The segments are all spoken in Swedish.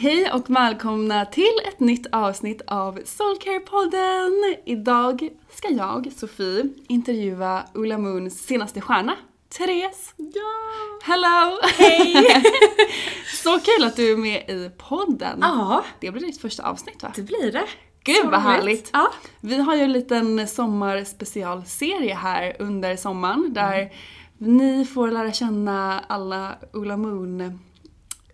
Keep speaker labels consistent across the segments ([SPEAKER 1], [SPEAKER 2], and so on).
[SPEAKER 1] Hej och välkomna till ett nytt avsnitt av Soulcare-podden! Idag ska jag, Sofie, intervjua Ulla Moons senaste stjärna, Therese.
[SPEAKER 2] Ja!
[SPEAKER 1] Hello!
[SPEAKER 2] Hej!
[SPEAKER 1] Så kul att du är med i podden.
[SPEAKER 2] Ja,
[SPEAKER 1] Det blir ditt första avsnitt va?
[SPEAKER 2] det blir det.
[SPEAKER 1] Gud vad härligt!
[SPEAKER 2] Ja.
[SPEAKER 1] Vi har ju en liten sommarspecialserie här under sommaren där
[SPEAKER 2] Mm.
[SPEAKER 1] ni får lära känna alla Ulla Moon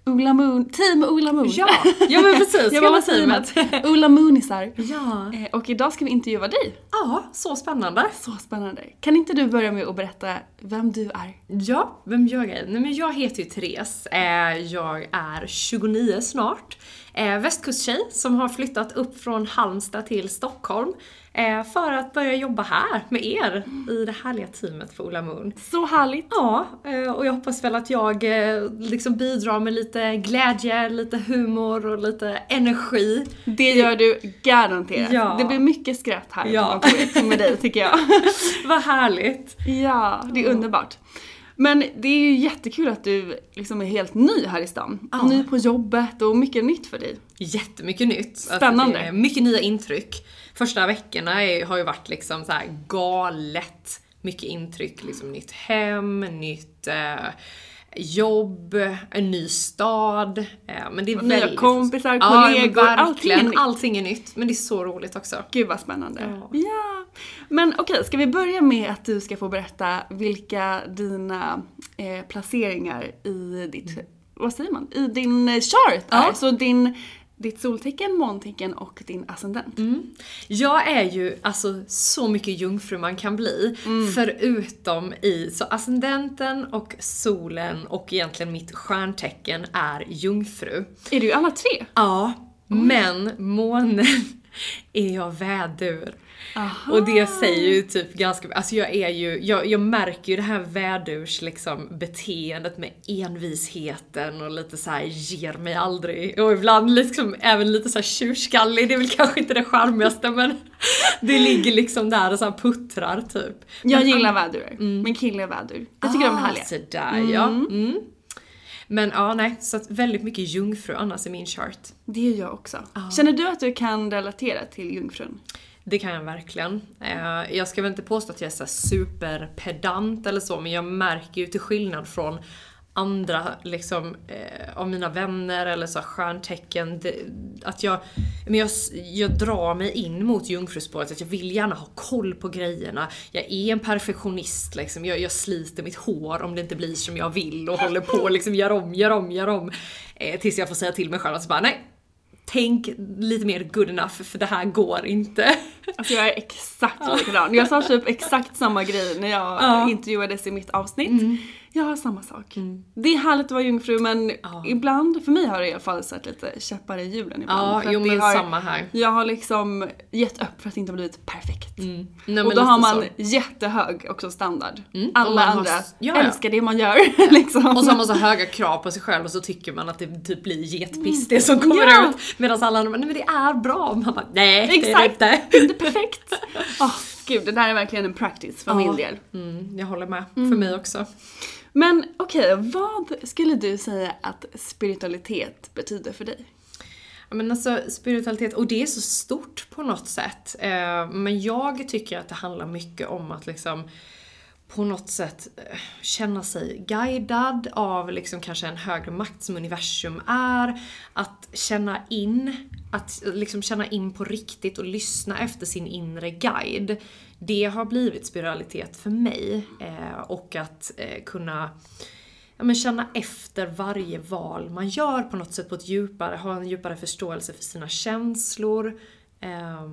[SPEAKER 1] Ulla Moon, team Ulla Moon!
[SPEAKER 2] Ja, ja men precis.
[SPEAKER 1] Jag
[SPEAKER 2] Hela
[SPEAKER 1] teamet.
[SPEAKER 2] teamet.
[SPEAKER 1] Ulla Moonisar.
[SPEAKER 2] Ja.
[SPEAKER 1] Eh, Och idag ska vi intervjua dig.
[SPEAKER 2] ja, så spännande.
[SPEAKER 1] Så spännande. Kan inte du börja med att berätta vem du är?
[SPEAKER 2] Ja, vem jag är? Nej men jag heter ju Therese. Eh, Jag är 29 snart. Eh, Västkusttjej som har flyttat upp från Halmstad till Stockholm för att börja jobba här med er i det härliga teamet på Ola Moon.
[SPEAKER 1] Så härligt!
[SPEAKER 2] Ja, eh, och jag hoppas väl att jag eh, liksom bidrar med lite glädje, lite humor och lite energi.
[SPEAKER 1] Det gör du garanterat.
[SPEAKER 2] Ja.
[SPEAKER 1] Det blir mycket skratt här
[SPEAKER 2] Ja.
[SPEAKER 1] med dig tycker jag.
[SPEAKER 2] Vad härligt!
[SPEAKER 1] Ja, det är underbart. Men det är ju jättekul att du liksom är helt ny här i stan.
[SPEAKER 2] Ja.
[SPEAKER 1] Ny på jobbet och mycket nytt för dig.
[SPEAKER 2] Jättemycket nytt.
[SPEAKER 1] Spännande.
[SPEAKER 2] Alltså, det är mycket nya intryck. Första veckorna är, har ju varit liksom så här galet mycket intryck. Liksom nytt hem, nytt eh, jobb, en ny stad. Eh, men det är
[SPEAKER 1] Nya
[SPEAKER 2] väldigt...
[SPEAKER 1] kompisar,
[SPEAKER 2] Ja,
[SPEAKER 1] kollegor, allting är nytt.
[SPEAKER 2] Allting är nytt. Men det är så roligt också.
[SPEAKER 1] Gud vad spännande.
[SPEAKER 2] Ja.
[SPEAKER 1] Ja. Men okej, ska vi börja med att du ska få berätta vilka dina eh, placeringar i ditt, vad säger man, i din chart är?
[SPEAKER 2] Ja.
[SPEAKER 1] Så din, ditt soltecken, måntecken och din ascendent.
[SPEAKER 2] Jag är ju alltså så mycket jungfru man kan bli. Förutom i, så ascendenten och solen och egentligen mitt stjärntecken är jungfru.
[SPEAKER 1] Är du alla tre?
[SPEAKER 2] Ja, men månen är jag vädur? Och det säger ju typ ganska Alltså jag är ju, jag, jag märker ju det här vädurs liksom beteendet med envisheten och lite så här ger mig aldrig. Och ibland liksom även lite så här tjurskallig, det är väl kanske inte det charmigaste men det ligger liksom där och så här puttrar typ.
[SPEAKER 1] Jag gillar vädur. Min kille är vädur. Jag tycker de är härliga.
[SPEAKER 2] Sådär ja. Mm. Men ja, nej, så att väldigt mycket jungfru annars i min chart.
[SPEAKER 1] Det gör jag också. Känner du att du kan relatera till jungfrun?
[SPEAKER 2] Det kan jag verkligen. Eh, jag ska väl inte påstå att jag är så superpedant eller så, men jag märker ju till skillnad från andra liksom, eh, av mina vänner eller så stjärntecken, det, att jag, men jag, jag drar mig in mot jungfruspåret, att jag vill gärna ha koll på grejerna. Jag är en perfektionist liksom, jag, jag sliter mitt hår om det inte blir som jag vill och håller på liksom, gör om, gör om, gör om. Eh, tills jag får säga till mig själv att så bara nej, tänk lite mer good enough för det här går inte.
[SPEAKER 1] Alltså jag är exakt likadan. Jag sa typ exakt samma grej när jag
[SPEAKER 2] Ja.
[SPEAKER 1] intervjuades i mitt avsnitt. Jag har samma sak. Det är härligt att vara jungfru men ibland, för mig har det i alla fall satt lite käppar i hjulen ibland.
[SPEAKER 2] Ja,
[SPEAKER 1] för
[SPEAKER 2] jo men
[SPEAKER 1] har,
[SPEAKER 2] samma här.
[SPEAKER 1] Jag har liksom gett upp för att det inte har blivit perfekt.
[SPEAKER 2] Nej, men
[SPEAKER 1] och då har man
[SPEAKER 2] så. Mm.
[SPEAKER 1] jättehög också standard.
[SPEAKER 2] och
[SPEAKER 1] Alla
[SPEAKER 2] har
[SPEAKER 1] andra
[SPEAKER 2] s- ja, ja.
[SPEAKER 1] älskar det man gör liksom.
[SPEAKER 2] Och så har man så höga krav på sig själv och så tycker man att det typ blir getpiss det som kommer
[SPEAKER 1] Ja.
[SPEAKER 2] ut. Medan alla andra bara, nej men det är bra. Man bara, nej det är det
[SPEAKER 1] Exakt,
[SPEAKER 2] inte.
[SPEAKER 1] Perfekt. Åh gud, det där är verkligen en practice för min del.
[SPEAKER 2] Mm, jag håller med. För mig också.
[SPEAKER 1] Men okej, vad skulle du säga att spiritualitet betyder för dig?
[SPEAKER 2] Men alltså spiritualitet, och det är så stort på något sätt. Eh, men jag tycker att det handlar mycket om att liksom på något sätt eh, känna sig guidad av liksom kanske en högre makt som universum är. Att känna in, att liksom känna in på riktigt och lyssna efter sin inre guide. Det har blivit spiralitet för mig. Eh, och att eh, kunna ja, men känna efter varje val man gör på något sätt på ett djupare, ha en djupare förståelse för sina känslor. Eh,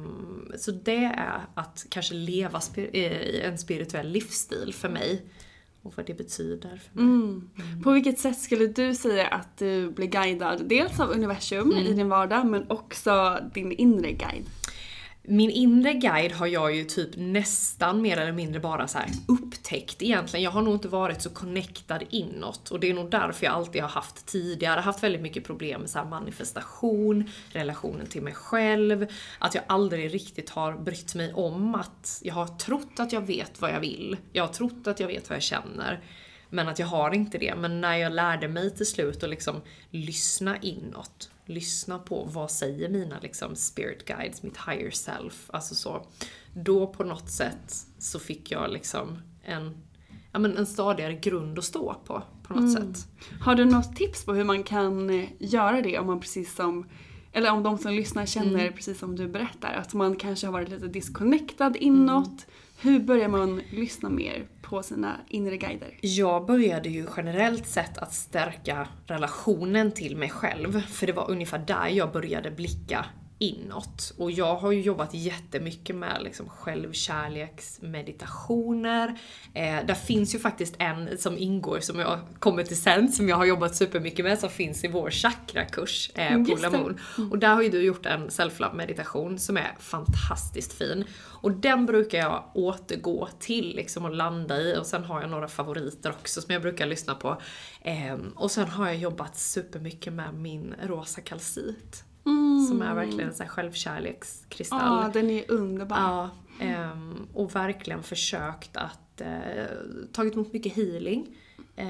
[SPEAKER 2] så det är att kanske leva spir- eh, i en spirituell livsstil för mig. Och vad det betyder för mig.
[SPEAKER 1] På vilket sätt skulle du säga att du blir guidad? Dels av universum
[SPEAKER 2] Mm.
[SPEAKER 1] i din vardag men också din inre guide.
[SPEAKER 2] Min inre guide har jag ju typ nästan mer eller mindre bara så här upptäckt egentligen. Jag har nog inte varit så connectad inåt och det är nog därför jag alltid har haft tidigare haft väldigt mycket problem med så här manifestation, relationen till mig själv, att jag aldrig riktigt har brytt mig om att jag har trott att jag vet vad jag vill. Jag har trott att jag vet vad jag känner. Men att jag har inte det. Men när jag lärde mig till slut att liksom lyssna inåt, lyssna på vad säger mina liksom spirit guides, mitt higher self, alltså så. Då på något sätt så fick jag liksom en, ja men en stadigare grund att stå på, på något sätt.
[SPEAKER 1] Har du något tips på hur man kan eh, göra det om man precis som eller om de som lyssnar känner
[SPEAKER 2] Mm.
[SPEAKER 1] precis som du berättar, att man kanske har varit lite disconnectad inåt.
[SPEAKER 2] Mm.
[SPEAKER 1] Hur börjar man lyssna mer på sina inre guider?
[SPEAKER 2] Jag började ju generellt sett att stärka relationen till mig själv. För det var ungefär där jag började blicka inåt. Och jag har ju jobbat jättemycket med liksom självkärleksmeditationer. Eh, där finns ju faktiskt en som ingår, som jag kommer till sen, som jag har jobbat supermycket med, som finns i vår chakrakurs eh, på
[SPEAKER 1] Just det.
[SPEAKER 2] Lamoon. Och där har ju du gjort en self-love meditation som är fantastiskt fin. Och den brukar jag återgå till liksom och landa i och sen har jag några favoriter också som jag brukar lyssna på. Ehm, och sen har jag jobbat supermycket med min rosa kalcit. Som är verkligen en sån här självkärlekskristall.
[SPEAKER 1] Ja, den är underbar.
[SPEAKER 2] Ja, ehm, och verkligen försökt att eh, tagit emot mycket healing. Eh,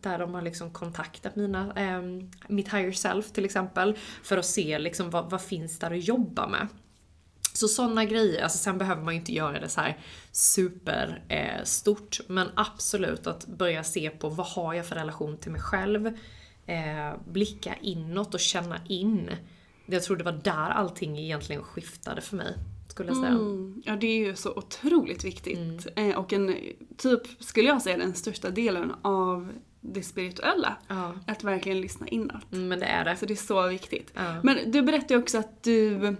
[SPEAKER 2] där de har liksom kontaktat mina, ehm, mitt higher self till exempel. För att se liksom vad, vad finns där att jobba med. Så sådana grejer, alltså sen behöver man ju inte göra det så här super eh. Men absolut att börja se på vad har jag för relation till mig själv. Eh, blicka inåt och känna in. Jag tror det var där allting egentligen skiftade för mig. Skulle jag säga.
[SPEAKER 1] Mm, ja, det är ju så otroligt viktigt.
[SPEAKER 2] Mm.
[SPEAKER 1] Eh, och en, typ, skulle jag säga, den största delen av det spirituella.
[SPEAKER 2] Ja.
[SPEAKER 1] Att verkligen lyssna inåt.
[SPEAKER 2] Mm, Men det är det.
[SPEAKER 1] Så det är så viktigt.
[SPEAKER 2] Ja.
[SPEAKER 1] Men du berättade ju också att du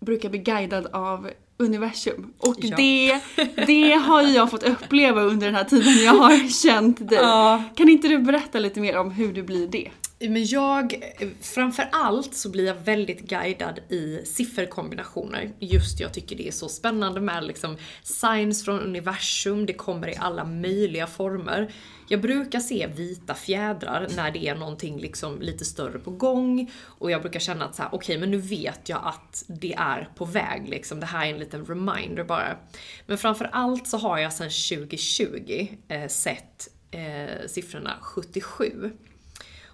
[SPEAKER 1] brukar bli guidad av universum. Och
[SPEAKER 2] Ja.
[SPEAKER 1] det, det har ju jag fått uppleva under den här tiden jag har känt dig.
[SPEAKER 2] Ja.
[SPEAKER 1] Kan inte du berätta lite mer om hur du blir det?
[SPEAKER 2] Men jag, framför allt så blir jag väldigt guidad i sifferkombinationer. Just jag tycker det är så spännande med liksom signs från universum, det kommer i alla möjliga former. Jag brukar se vita fjädrar när det är någonting liksom lite större på gång och jag brukar känna att så här, okej okay, men nu vet jag att det är på väg liksom. Det här är en liten reminder bara. Men framför allt så har jag sedan 2020 eh, sett eh, siffrorna 77.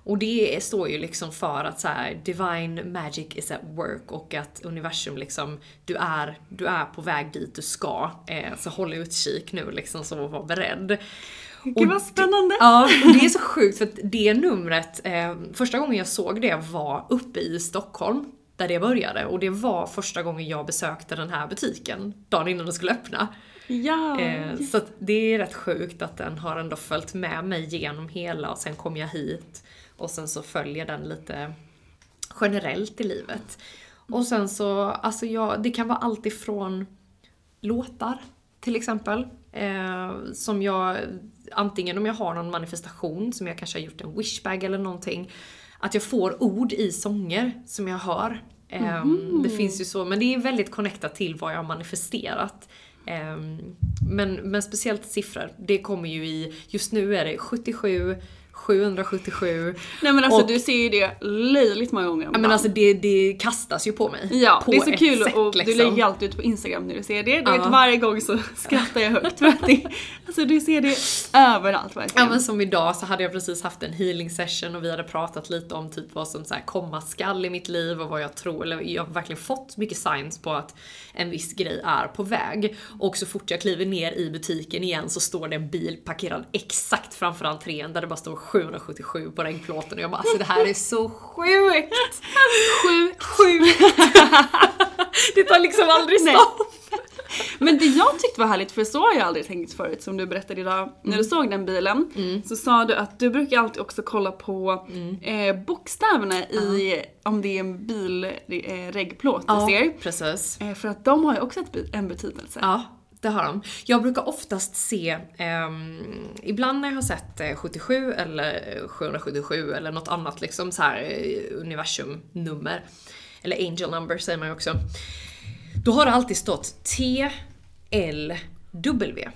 [SPEAKER 2] Och det står ju liksom för att så här, divine magic is at work och att universum liksom, du är, du är på väg dit du ska. Eh, så håll utkik nu liksom, så var beredd.
[SPEAKER 1] Gud vad spännande!
[SPEAKER 2] ja, och det är så sjukt för att det numret, eh, första gången jag såg det var uppe i Stockholm, där det började. Och det var första gången jag besökte den här butiken, dagen innan den skulle öppna.
[SPEAKER 1] Ja,
[SPEAKER 2] eh, så det är rätt sjukt att den har ändå följt med mig genom hela och sen kom jag hit och sen så följer den lite generellt i livet. Och sen så, alltså jag, det kan vara allt ifrån låtar till exempel. Eh, som jag, antingen om jag har någon manifestation som jag kanske har gjort en wishbag eller någonting. Att jag får ord i sånger som jag hör. Eh, mm. Det finns ju så, men det är väldigt connectat till vad jag har manifesterat. Eh, men, men speciellt siffror, det kommer ju i, just nu är det 77, 777.
[SPEAKER 1] Nej men alltså och, du ser ju det löjligt många gånger
[SPEAKER 2] Ja men alltså det, det kastas ju på mig.
[SPEAKER 1] Ja,
[SPEAKER 2] på
[SPEAKER 1] det är så kul
[SPEAKER 2] sätt,
[SPEAKER 1] och
[SPEAKER 2] liksom.
[SPEAKER 1] du lägger alltid ut på Instagram när du ser det. Du
[SPEAKER 2] Ja.
[SPEAKER 1] vet varje gång så skrattar jag högt för att det, alltså du ser det överallt verkligen.
[SPEAKER 2] Ja men som idag så hade jag precis haft en healing session och vi hade pratat lite om typ vad som så här komma skall i mitt liv och vad jag tror, eller jag har verkligen fått mycket signs på att en viss grej är på väg. Och så fort jag kliver ner i butiken igen så står det en bil parkerad exakt framför entrén där det bara står 777 på regnplåten och jag bara alltså det här är så sjukt! Sjukt! Sjukt! det tar liksom aldrig stopp.
[SPEAKER 1] Men det jag tyckte var härligt, för så har jag aldrig tänkt förut som du berättade idag. När
[SPEAKER 2] Mm.
[SPEAKER 1] du såg den bilen så sa du att du brukar alltid också kolla på
[SPEAKER 2] Mm.
[SPEAKER 1] eh, bokstäverna i, om det är en bil, eh, du ser.
[SPEAKER 2] precis.
[SPEAKER 1] Eh, för att de har ju också ett, en betydelse.
[SPEAKER 2] Ja, det har de. Jag brukar oftast se, eh, ibland när jag har sett eh, 77 eller eh, 777 eller något annat liksom så här eh, universumnummer, eller angel number säger man ju också. Då har det alltid stått T, L, W.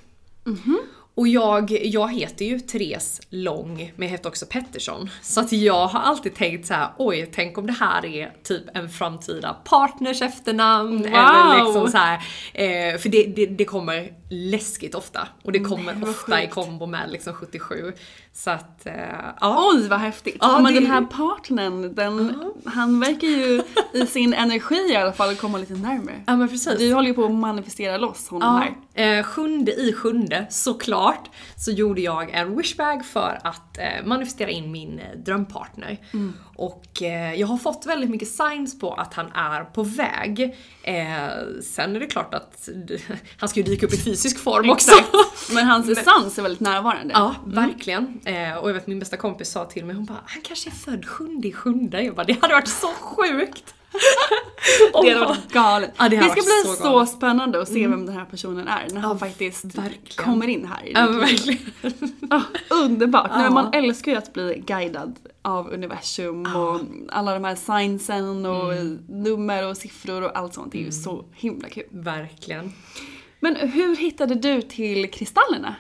[SPEAKER 2] Mhm. Och jag, jag heter ju Therese Lång, men jag heter också Pettersson. Så att jag har alltid tänkt så här: oj, tänk om det här är typ en framtida partners efternamn.
[SPEAKER 1] Wow!
[SPEAKER 2] Eller liksom så här, eh, för det, det, det kommer läskigt ofta. Och det kommer
[SPEAKER 1] vad
[SPEAKER 2] ofta i
[SPEAKER 1] sjukt.
[SPEAKER 2] kombo med liksom 77. Så att, eh, ja.
[SPEAKER 1] Oj vad häftigt!
[SPEAKER 2] Ja,
[SPEAKER 1] men
[SPEAKER 2] det-
[SPEAKER 1] den här partnern, den, han verkar ju i sin energi i alla fall komma lite närmare.
[SPEAKER 2] Ja men precis.
[SPEAKER 1] Du håller ju på att manifestera loss honom här.
[SPEAKER 2] Eh, sjunde i sjunde, såklart, så gjorde jag en wishbag för att eh, manifestera in min eh, drömpartner.
[SPEAKER 1] Mm.
[SPEAKER 2] Och eh, jag har fått väldigt mycket signs på att han är på väg. Sen är det klart att han ska ju dyka upp i fysisk form också.
[SPEAKER 1] Men hans essens är väldigt närvarande.
[SPEAKER 2] Ja, verkligen. Eh, och jag vet min bästa kompis sa till mig, hon bara han kanske är född sjunde i sjunde. Jag bara det hade varit så sjukt.
[SPEAKER 1] Det hade varit galet.
[SPEAKER 2] Ja, det
[SPEAKER 1] det, ska bli
[SPEAKER 2] så
[SPEAKER 1] så, spännande att se vem den här personen är när han faktiskt
[SPEAKER 2] verkligen.
[SPEAKER 1] kommer in här
[SPEAKER 2] Ja, verkligen.
[SPEAKER 1] Ah, underbart! Nej,
[SPEAKER 2] Ja.
[SPEAKER 1] men man älskar ju att bli guidad av universum och alla de här signsen och
[SPEAKER 2] Mm.
[SPEAKER 1] nummer och siffror och allt sånt. Det är ju så himla kul.
[SPEAKER 2] Verkligen.
[SPEAKER 1] Men hur hittade du till kristallerna?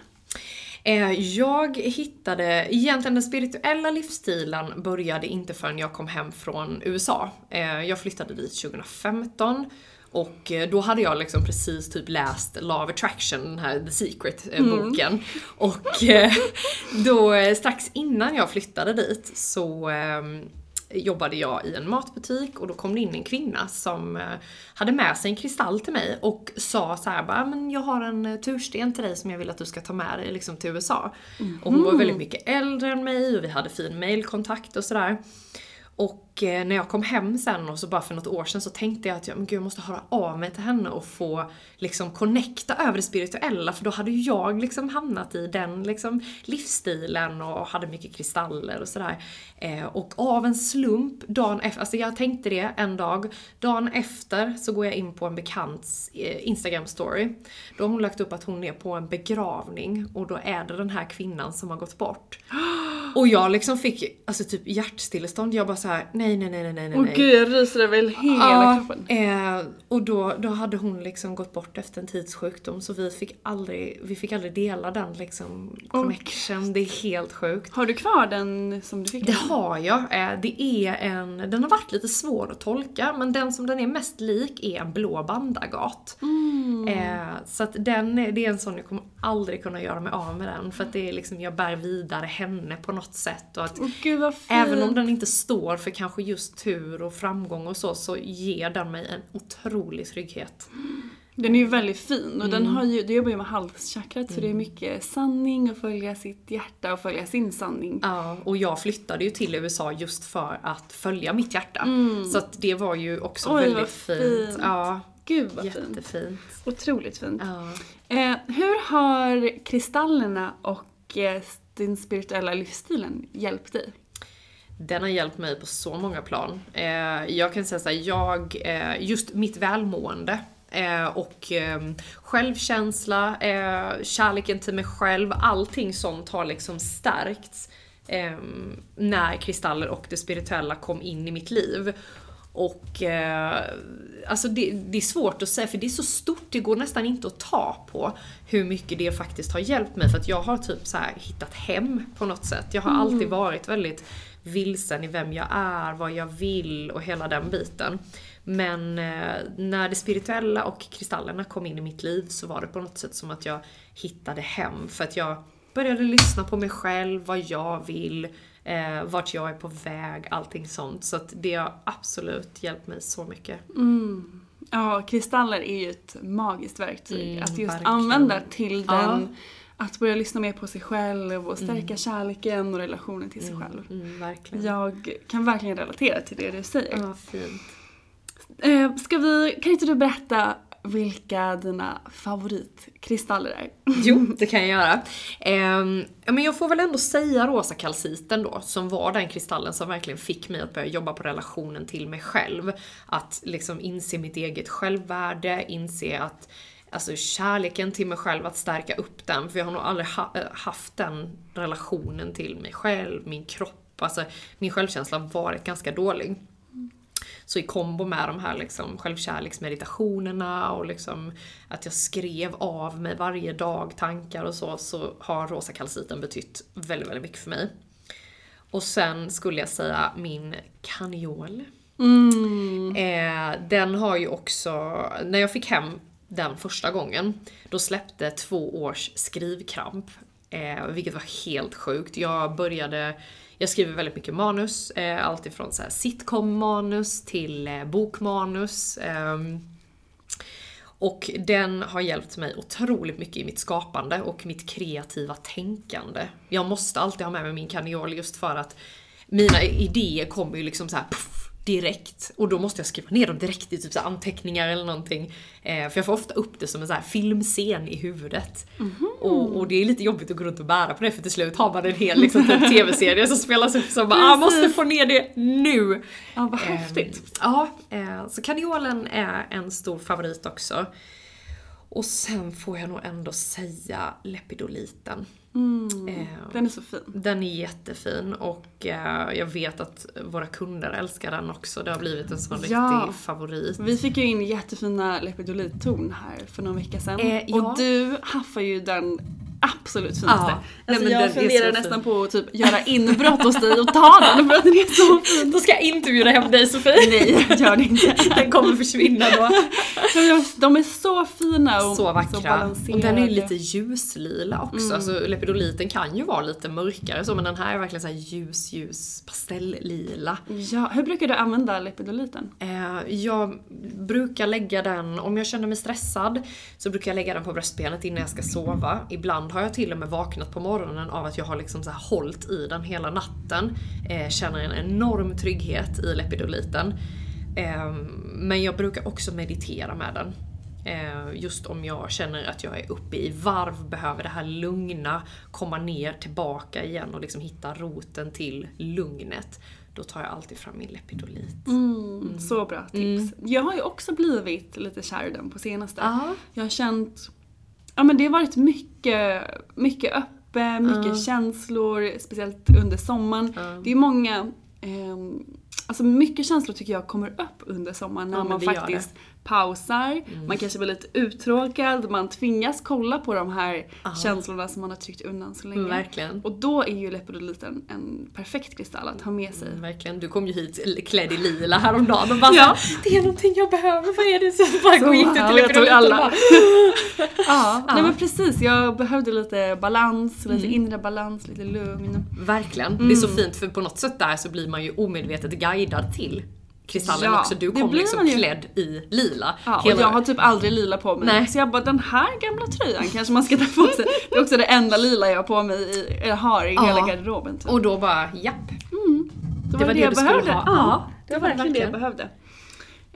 [SPEAKER 2] Eh, Jag hittade, egentligen den spirituella livsstilen började inte förrän jag kom hem från USA. Eh, Jag flyttade dit 2015 och eh, då hade jag liksom precis typ läst Law of Attraction, den här The Secret-boken. Och eh, då strax innan jag flyttade dit så ehm, jobbade jag i en matbutik och då kom det in en kvinna som eh, hade med sig en kristall till mig och sa så här bara, men jag har en eh, tursten till dig som jag vill att du ska ta med dig liksom till USA. Och hon var väldigt mycket äldre än mig och vi hade fin mailkontakt och sådär. Och och eh, när jag kom hem sen och så bara för något år sedan så tänkte jag att jag, men gud, jag måste höra av mig till henne och få liksom connecta över det spirituella för då hade ju jag liksom hamnat i den liksom livsstilen och hade mycket kristaller och sådär. Eh, och av en slump, dagen efter, alltså jag tänkte det en dag, dagen efter så går jag in på en bekants eh, Instagram story. Då har hon lagt upp att hon är på en begravning och då är det den här kvinnan som har gått bort. Och jag liksom fick alltså typ hjärtstillestånd. Jag bara så här: nej nej nej nej nej
[SPEAKER 1] Åh
[SPEAKER 2] nej.
[SPEAKER 1] gud jag ryser över hela
[SPEAKER 2] Ja,
[SPEAKER 1] kroppen.
[SPEAKER 2] eh, och då, då hade hon liksom gått bort efter en tidssjukdom så vi fick aldrig, vi fick aldrig dela den liksom connection. Det är helt sjukt.
[SPEAKER 1] Har du kvar den som du fick?
[SPEAKER 2] Det har jag. Eh, Det är en, den har varit lite svår att tolka men den som den är mest lik är en blå bandagat. Eh, så att den, det är en sån jag kommer aldrig kunna göra mig av med den för att det är liksom, jag bär vidare henne på något sätt och att
[SPEAKER 1] Åh gud vad fint.
[SPEAKER 2] Även om den inte står för kanske just tur och framgång och så, så ger den mig en otrolig trygghet.
[SPEAKER 1] Den är ju väldigt fin och
[SPEAKER 2] Mm.
[SPEAKER 1] den har ju, du jobbar ju med halschakrat så det är mycket sanning och följa sitt hjärta och följa sin sanning.
[SPEAKER 2] Ja, och jag flyttade ju till USA just för att följa mitt hjärta. Så att det var ju också
[SPEAKER 1] Oj,
[SPEAKER 2] väldigt
[SPEAKER 1] vad
[SPEAKER 2] fint.
[SPEAKER 1] fint.
[SPEAKER 2] Ja,
[SPEAKER 1] Gud vad fint.
[SPEAKER 2] jättefint.
[SPEAKER 1] Otroligt fint.
[SPEAKER 2] Ja.
[SPEAKER 1] Eh, hur har kristallerna och eh, den spirituella livsstilen hjälpt dig?
[SPEAKER 2] Den har hjälpt mig på så många plan. Eh, jag kan säga såhär, jag, eh, just mitt välmående eh, och ehm, självkänsla, kärleken till mig själv, allting sånt har liksom stärkts ehm, när kristaller och det spirituella kom in i mitt liv. Och eh, alltså det, det är svårt att säga för det är så stort, det går nästan inte att ta på hur mycket det faktiskt har hjälpt mig. För att jag har typ så hittat hem på något sätt. Jag har alltid varit väldigt vilsen i vem jag är, vad jag vill och hela den biten. Men eh, när det spirituella och kristallerna kom in i mitt liv så var det på något sätt som att jag hittade hem. För att jag började lyssna på mig själv, vad jag vill, eh, vart jag är på väg, allting sånt. Så att det har absolut hjälpt mig så mycket.
[SPEAKER 1] Ja, kristaller är ju ett magiskt verktyg.
[SPEAKER 2] Mm,
[SPEAKER 1] att just
[SPEAKER 2] verkligen.
[SPEAKER 1] använda till
[SPEAKER 2] Ja.
[SPEAKER 1] den, att börja lyssna mer på sig själv och stärka kärleken och relationen till sig själv.
[SPEAKER 2] Mm, verkligen.
[SPEAKER 1] Jag kan verkligen relatera till det du säger.
[SPEAKER 2] Ja, fint.
[SPEAKER 1] Eh, ska vi, kan inte du berätta vilka dina favoritkristaller är?
[SPEAKER 2] Jo, det kan jag göra. Ja, men jag får väl ändå säga rosa kalciten då, som var den kristallen som verkligen fick mig att börja jobba på relationen till mig själv. Att liksom inse mitt eget självvärde, inse att Alltså kärleken till mig själv, att stärka upp den. För jag har nog aldrig ha, äh, haft den relationen till mig själv, min kropp. Alltså min självkänsla har varit ganska dålig. Så i kombo med de här liksom självkärleksmeditationerna och liksom att jag skrev av mig varje dag tankar och så, så har rosa kalciten betytt väldigt, väldigt mycket för mig. Och sen skulle jag säga min kanjol. Eh, den har ju också, när jag fick hem den första gången, då släppte två års skrivkramp. Eh, vilket var helt sjukt. Jag började, jag skriver väldigt mycket manus, eh, allt ifrån så här sitcom-manus till eh, bokmanus. Eh, och den har hjälpt mig otroligt mycket i mitt skapande och mitt kreativa tänkande. Jag måste alltid ha med mig min kanjol just för att mina idéer kommer ju liksom så här puff, direkt. Och då måste jag skriva ner dem direkt i typ så anteckningar eller någonting. Eh, för jag får ofta upp det som en så filmscen i huvudet. Och, och det är lite jobbigt att gå runt och bära på det för till slut har man en hel liksom, typ, tv-serie som spelas upp som bara ah, måste få ner det nu.
[SPEAKER 1] Ja, vad häftigt.
[SPEAKER 2] Ehm, ja, eh, så kanjolen är en stor favorit också. Och sen får jag nog ändå säga lepidoliten. Ehm,
[SPEAKER 1] Den är så fin.
[SPEAKER 2] den är jättefin och eh, jag vet att våra kunder älskar den också. Det har blivit en sån
[SPEAKER 1] Ja.
[SPEAKER 2] riktig favorit.
[SPEAKER 1] Vi fick ju in jättefina lepidolittorn här för någon vecka sedan.
[SPEAKER 2] Eh, ja.
[SPEAKER 1] Och du haffar ju den absolut finaste.
[SPEAKER 2] Ja. Nej,
[SPEAKER 1] Alltså
[SPEAKER 2] men
[SPEAKER 1] jag funderar
[SPEAKER 2] så
[SPEAKER 1] nästan på att typ göra inbrott hos dig och ta den för att den är så fin.
[SPEAKER 2] Då ska jag inte bjuda hem dig Sofie.
[SPEAKER 1] Nej, gör det inte.
[SPEAKER 2] Den kommer försvinna då.
[SPEAKER 1] De är så fina och
[SPEAKER 2] Så vackra.
[SPEAKER 1] balanserade.
[SPEAKER 2] och den är ju lite ljuslila också.
[SPEAKER 1] Mm.
[SPEAKER 2] Alltså lepidoliten kan ju vara lite mörkare så men den här är verkligen så här ljus, ljus pastelllila.
[SPEAKER 1] Ja, hur brukar du använda lepidoliten?
[SPEAKER 2] Eh, jag brukar lägga den, om jag känner mig stressad, så brukar jag lägga den på bröstbenet innan jag ska sova. Ibland har jag till och med vaknat på morgonen av att jag har liksom så här hållit i den hela natten. Eh, känner en enorm trygghet i lepidoliten. Eh, men jag brukar också meditera med den. Eh, Just om jag känner att jag är uppe i varv, behöver det här lugna, komma ner tillbaka igen och liksom hitta roten till lugnet. Då tar jag alltid fram min lepidolit.
[SPEAKER 1] Mm, Så bra tips. Jag har ju också blivit lite kär i den på senaste.
[SPEAKER 2] Ja.
[SPEAKER 1] Jag har känt, ja men det har varit mycket, mycket uppe, mycket känslor, speciellt under sommaren. Det är många, ehm, alltså mycket känslor tycker jag kommer upp under sommaren när
[SPEAKER 2] Ja,
[SPEAKER 1] man faktiskt pausar, man kanske blir lite uttråkad, man tvingas kolla på de här känslorna som man har tryckt undan så länge.
[SPEAKER 2] Mm, verkligen.
[SPEAKER 1] Och då är ju lepidollit en, perfekt kristall att ha med sig.
[SPEAKER 2] Mm, Verkligen, du kom ju hit klädd i lila häromdagen och bara
[SPEAKER 1] Ja.
[SPEAKER 2] det är någonting jag behöver, vad är det? Så bara
[SPEAKER 1] Så
[SPEAKER 2] gick du till Lepidoliten och bara,
[SPEAKER 1] Ja, nej men precis. Jag behövde lite balans, lite inre balans, lite lugn.
[SPEAKER 2] Verkligen. Det är så fint för på något sätt där så blir man ju omedvetet guidad till kristallen
[SPEAKER 1] Ja,
[SPEAKER 2] också. Du
[SPEAKER 1] det
[SPEAKER 2] kom liksom klädd i lila.
[SPEAKER 1] Ja, och jag har typ aldrig lila på mig.
[SPEAKER 2] Nej.
[SPEAKER 1] Så jag bara, den här gamla tröjan kanske man ska ta på sig. Det är också det enda lila jag har på mig i, eller har i
[SPEAKER 2] Ja.
[SPEAKER 1] hela garderoben. Typ.
[SPEAKER 2] Och då bara, japp.
[SPEAKER 1] det
[SPEAKER 2] det var det
[SPEAKER 1] jag
[SPEAKER 2] du skulle
[SPEAKER 1] behövde.
[SPEAKER 2] ha.
[SPEAKER 1] Ja, det
[SPEAKER 2] det
[SPEAKER 1] var
[SPEAKER 2] var det
[SPEAKER 1] verkligen det jag behövde.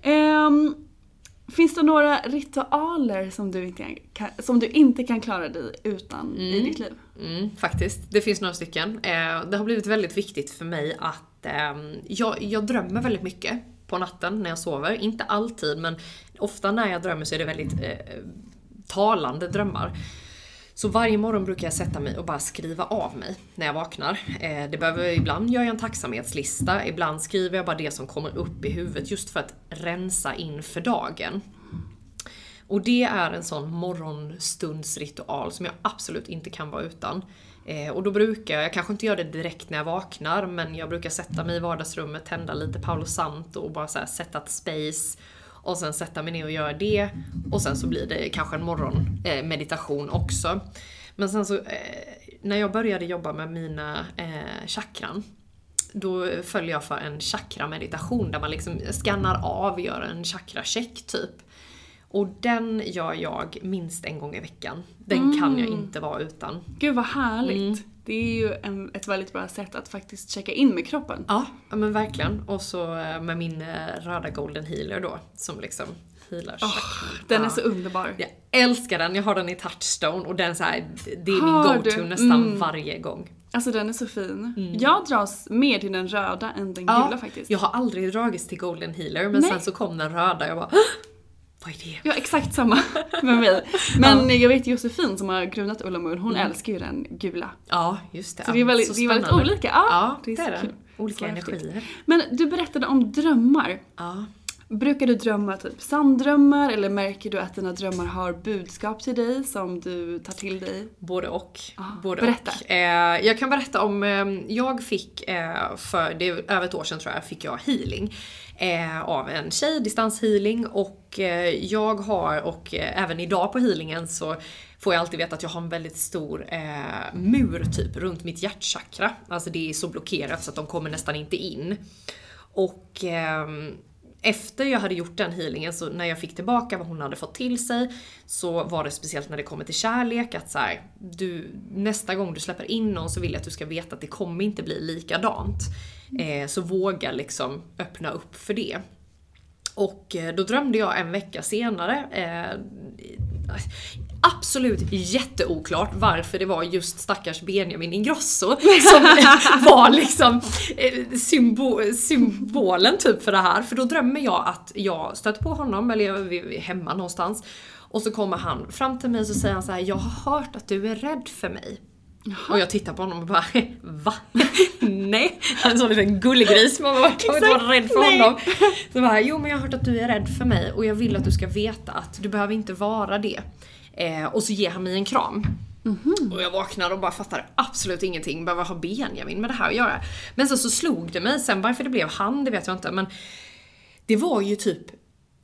[SPEAKER 1] Ehm, finns det några ritualer som du inte kan, som du inte kan klara dig utan i ditt liv?
[SPEAKER 2] Mm, faktiskt. Det finns några stycken. Eh, det har blivit väldigt viktigt för mig att ehm, jag, jag drömmer väldigt mycket på natten när jag sover. Inte alltid men ofta när jag drömmer så är det väldigt eh, talande drömmar. Så varje morgon brukar jag sätta mig och bara skriva av mig när jag vaknar. Eh, det behöver, ibland gör jag en tacksamhetslista, ibland skriver jag bara det som kommer upp i huvudet just för att rensa inför dagen. Och det är en sån morgonstundsritual som jag absolut inte kan vara utan. Eh, och då brukar jag, jag kanske inte gör det direkt när jag vaknar, men jag brukar sätta mig i vardagsrummet, tända lite Paolo Santo och bara så här sätta ett space. Och sen sätta mig ner och göra det. Och sen så blir det kanske en morgonmeditation eh, också. Men sen så, eh, när jag började jobba med mina eh, chakran, då följer jag för en chakrameditation där man liksom skannar av, gör en chakracheck typ. Och den gör jag minst en gång i veckan. Den kan jag inte vara utan.
[SPEAKER 1] Gud vad härligt.
[SPEAKER 2] Mm.
[SPEAKER 1] Det är ju en, ett väldigt bra sätt att faktiskt checka in med kroppen.
[SPEAKER 2] Ja, men verkligen. Och så eh, med min eh, röda golden healer då, som liksom healar chakran.
[SPEAKER 1] Den är så underbar.
[SPEAKER 2] Jag älskar den, jag har den i touchstone och den så här, det är min
[SPEAKER 1] Har
[SPEAKER 2] go-to
[SPEAKER 1] du?
[SPEAKER 2] nästan
[SPEAKER 1] Mm.
[SPEAKER 2] varje gång.
[SPEAKER 1] Alltså den är så fin. Jag dras mer till den röda än den
[SPEAKER 2] Ja,
[SPEAKER 1] gula faktiskt.
[SPEAKER 2] Jag har aldrig dragits till golden healer men
[SPEAKER 1] Nej.
[SPEAKER 2] sen så kom den röda jag bara "Hå! Vad är det?
[SPEAKER 1] Ja, exakt samma med mig. Men jag vet Josefin som har grundat Ulla Moon, hon älskar ju den gula.
[SPEAKER 2] Ja, just det.
[SPEAKER 1] Så det är väldigt, det är väldigt olika. Ja,
[SPEAKER 2] Ja,
[SPEAKER 1] det är
[SPEAKER 2] det är
[SPEAKER 1] kul.
[SPEAKER 2] Olika energier.
[SPEAKER 1] Men du berättade om drömmar.
[SPEAKER 2] Ja.
[SPEAKER 1] Brukar du drömma typ sanddrömmar eller märker du att dina drömmar har budskap till dig som du tar till dig?
[SPEAKER 2] Både och.
[SPEAKER 1] Ah,
[SPEAKER 2] Både
[SPEAKER 1] berätta.
[SPEAKER 2] Och. Eh, jag kan berätta om, eh, jag fick eh, för det är över ett år sedan tror jag, fick jag healing. Eh, av en tjej, distanshealing och eh, jag har och eh, även idag på healingen så får jag alltid veta att jag har en väldigt stor eh, mur typ runt mitt hjärtchakra. Alltså det är så blockerat så att de kommer nästan inte in. Och ehm, efter jag hade gjort den healingen, så när jag fick tillbaka vad hon hade fått till sig, så var det speciellt när det kommer till kärlek att så här, du, nästa gång du släpper in någon så vill jag att du ska veta att det kommer inte bli likadant. Eh, så våga liksom öppna upp för det. Och eh, då drömde jag en vecka senare, eh, absolut jätteoklart varför det var just stackars Benjamin Ingrosso som var liksom eh, symbo symbolen typ för det här. För då drömmer jag att jag stöter på honom, eller jag är hemma någonstans. Och så kommer han fram till mig och så säger han så här: jag har hört att du är rädd för mig. Och jag tittar på honom och bara va? Nej! Han är en sån liten gullegris, man bara, kan inte vara rädd för
[SPEAKER 1] Nej.
[SPEAKER 2] honom? Så bara, jo men jag har hört att du är rädd för mig och jag vill att du ska veta att du behöver inte vara det. Eh, och så ger han mig en kram. Och jag vaknar och bara fattar absolut ingenting. Vad har Benjamin med det här att göra? Men sen så slog det mig, sen varför det blev han det vet jag inte men det var ju typ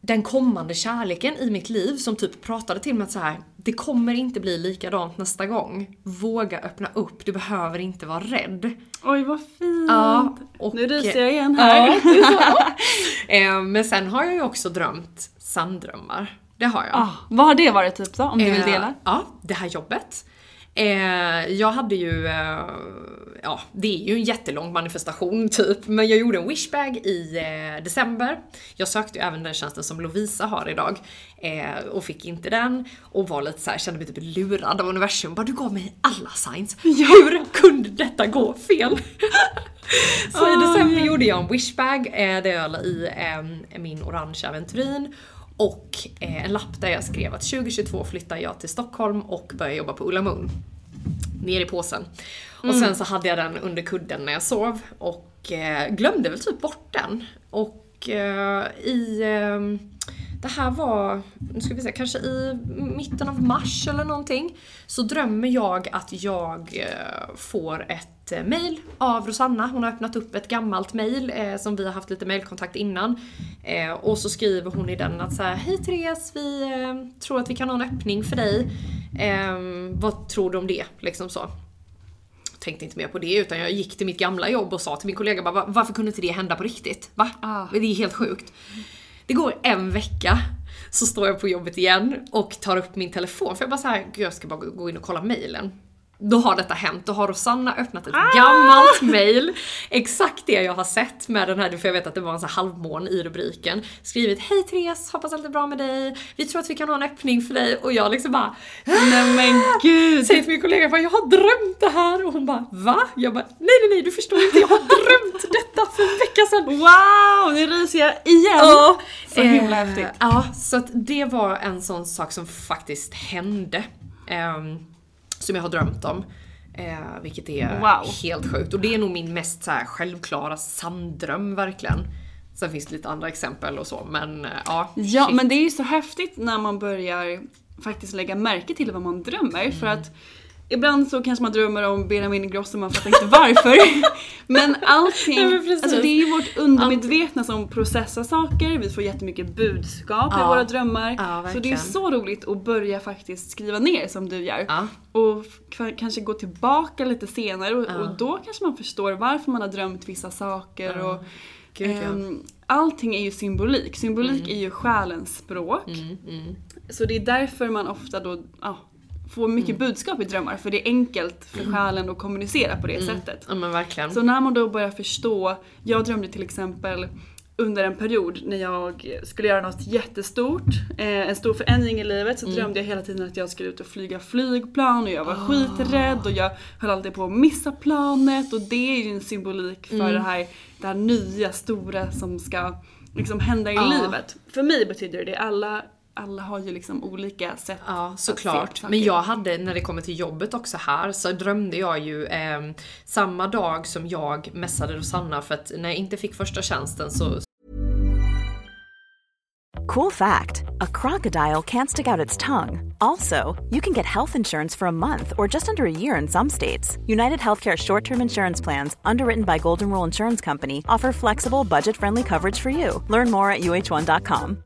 [SPEAKER 2] den kommande kärleken i mitt liv som typ pratade till mig att så här, det kommer inte bli likadant nästa gång. Våga öppna upp, du behöver inte vara rädd.
[SPEAKER 1] Oj vad fint!
[SPEAKER 2] Ja, och-
[SPEAKER 1] nu ryser jag igen här.
[SPEAKER 2] Ja. Eh, Men sen har jag ju också drömt sanddrömmar. Det har jag.
[SPEAKER 1] Ah, vad har det varit typ då, om du vill
[SPEAKER 2] Eh,
[SPEAKER 1] dela?
[SPEAKER 2] Ja, det här jobbet. Eh, jag hade ju, eh, ja det är ju en jättelång manifestation typ, men jag gjorde en wishbag i eh, december. Jag sökte ju även den tjänsten som Lovisa har idag eh, och fick inte den och var lite så här, kände mig typ lurad av universum. Bara du gav mig alla signs. Hur kunde detta gå fel? så i december gjorde jag en wishbag eh, där jag la i eh, min orangea aventurin och eh, en lapp där jag skrev att 2022 flyttar jag till Stockholm och börjar jobba på Ulla Moon. ner i påsen. Och sen så hade jag den under kudden när jag sov och eh, glömde väl typ bort den. Och eh, i... Det här var, nu ska vi se, kanske i mitten av mars eller någonting. Så drömmer jag att jag eh, får ett eh, mail av Rosanna. Hon har öppnat upp ett gammalt mail eh, som vi har haft lite mailkontakt innan. Eh, och så skriver hon i den att så här, Hej Therese, vi eh, tror att vi kan ha en öppning för dig. Eh, vad tror du om det? Liksom så tänkte inte mer på det utan jag gick till mitt gamla jobb och sa till min kollega bara, "Va- varför kunde inte det hända på riktigt? Va? Det är helt sjukt. Det går en vecka så står jag på jobbet igen och tar upp min telefon för jag bara så här, "Gud, jag ska bara gå- gå in och kolla mailen. Då har detta hänt, då har Rosanna öppnat ett gammalt mail, exakt det jag har sett med den här, för jag vet att det var en sån halvmån i rubriken. Skrivit Hej Therese, hoppas allt är bra med dig, vi tror att vi kan ha en öppning för dig och jag liksom bara
[SPEAKER 1] Nej men gud!
[SPEAKER 2] Säger till min kollega bara, jag har drömt det här och hon bara va? Jag bara nej nej nej du förstår inte, jag har drömt detta för en vecka sedan.
[SPEAKER 1] Wow, nu ryser jag igen!
[SPEAKER 2] Ja,
[SPEAKER 1] Så himla
[SPEAKER 2] eh,
[SPEAKER 1] häftigt.
[SPEAKER 2] Ja, så att det var en sån sak som faktiskt hände. ehm, som jag har drömt om. Eh, vilket är
[SPEAKER 1] Wow.
[SPEAKER 2] helt sjukt. Och det är nog min mest så här, självklara sanndröm verkligen. Sen finns det lite andra exempel och så men eh, ja.
[SPEAKER 1] Ja,
[SPEAKER 2] shit.
[SPEAKER 1] men det är ju så häftigt när man börjar faktiskt lägga märke till vad man drömmer. För att ibland så kanske man drömmer om Benjamin Ingrosso och man fattar inte varför. men allting,
[SPEAKER 2] Nej, men
[SPEAKER 1] alltså det är vårt undermedvetna som processar saker. Vi får jättemycket budskap i
[SPEAKER 2] Ja.
[SPEAKER 1] våra drömmar.
[SPEAKER 2] Ja,
[SPEAKER 1] så det är så roligt att börja faktiskt skriva ner som du gör.
[SPEAKER 2] Ja.
[SPEAKER 1] Och kanske gå tillbaka lite senare och, och då kanske man förstår varför man har drömt vissa saker. Och,
[SPEAKER 2] Gud, ja.
[SPEAKER 1] ehm, allting är ju symbolik. Symbolik
[SPEAKER 2] Mm.
[SPEAKER 1] är ju själens språk. Så det är därför man ofta då ja, får mycket
[SPEAKER 2] Mm.
[SPEAKER 1] budskap i drömmar. För det är enkelt för själen att kommunicera på det sättet.
[SPEAKER 2] Ja men verkligen.
[SPEAKER 1] Så när man då börjar förstå, jag drömde till exempel under en period när jag skulle göra något jättestort, eh, en stor förändring i livet, så drömde jag hela tiden att jag skulle ut och flyga flygplan och jag var skiträdd och jag höll alltid på att missa planet och det är ju en symbolik för det, här, det här nya stora som ska liksom hända i livet. För mig betyder det alla, alla har ju liksom olika sätt
[SPEAKER 2] Ja, såklart. Men jag hade, när det kommer till jobbet också här, så drömde jag ju ehm, samma dag som jag messade Rosanna för att när jag inte fick första tjänsten så
[SPEAKER 3] Cool fact a crocodile can't stick out its tongue. Also, you can get health insurance for a month or just under a year in some states. United Healthcare short term insurance plans, underwritten by Golden Rule Insurance Company, offer flexible, budget friendly coverage for you. Learn more at uh1.com.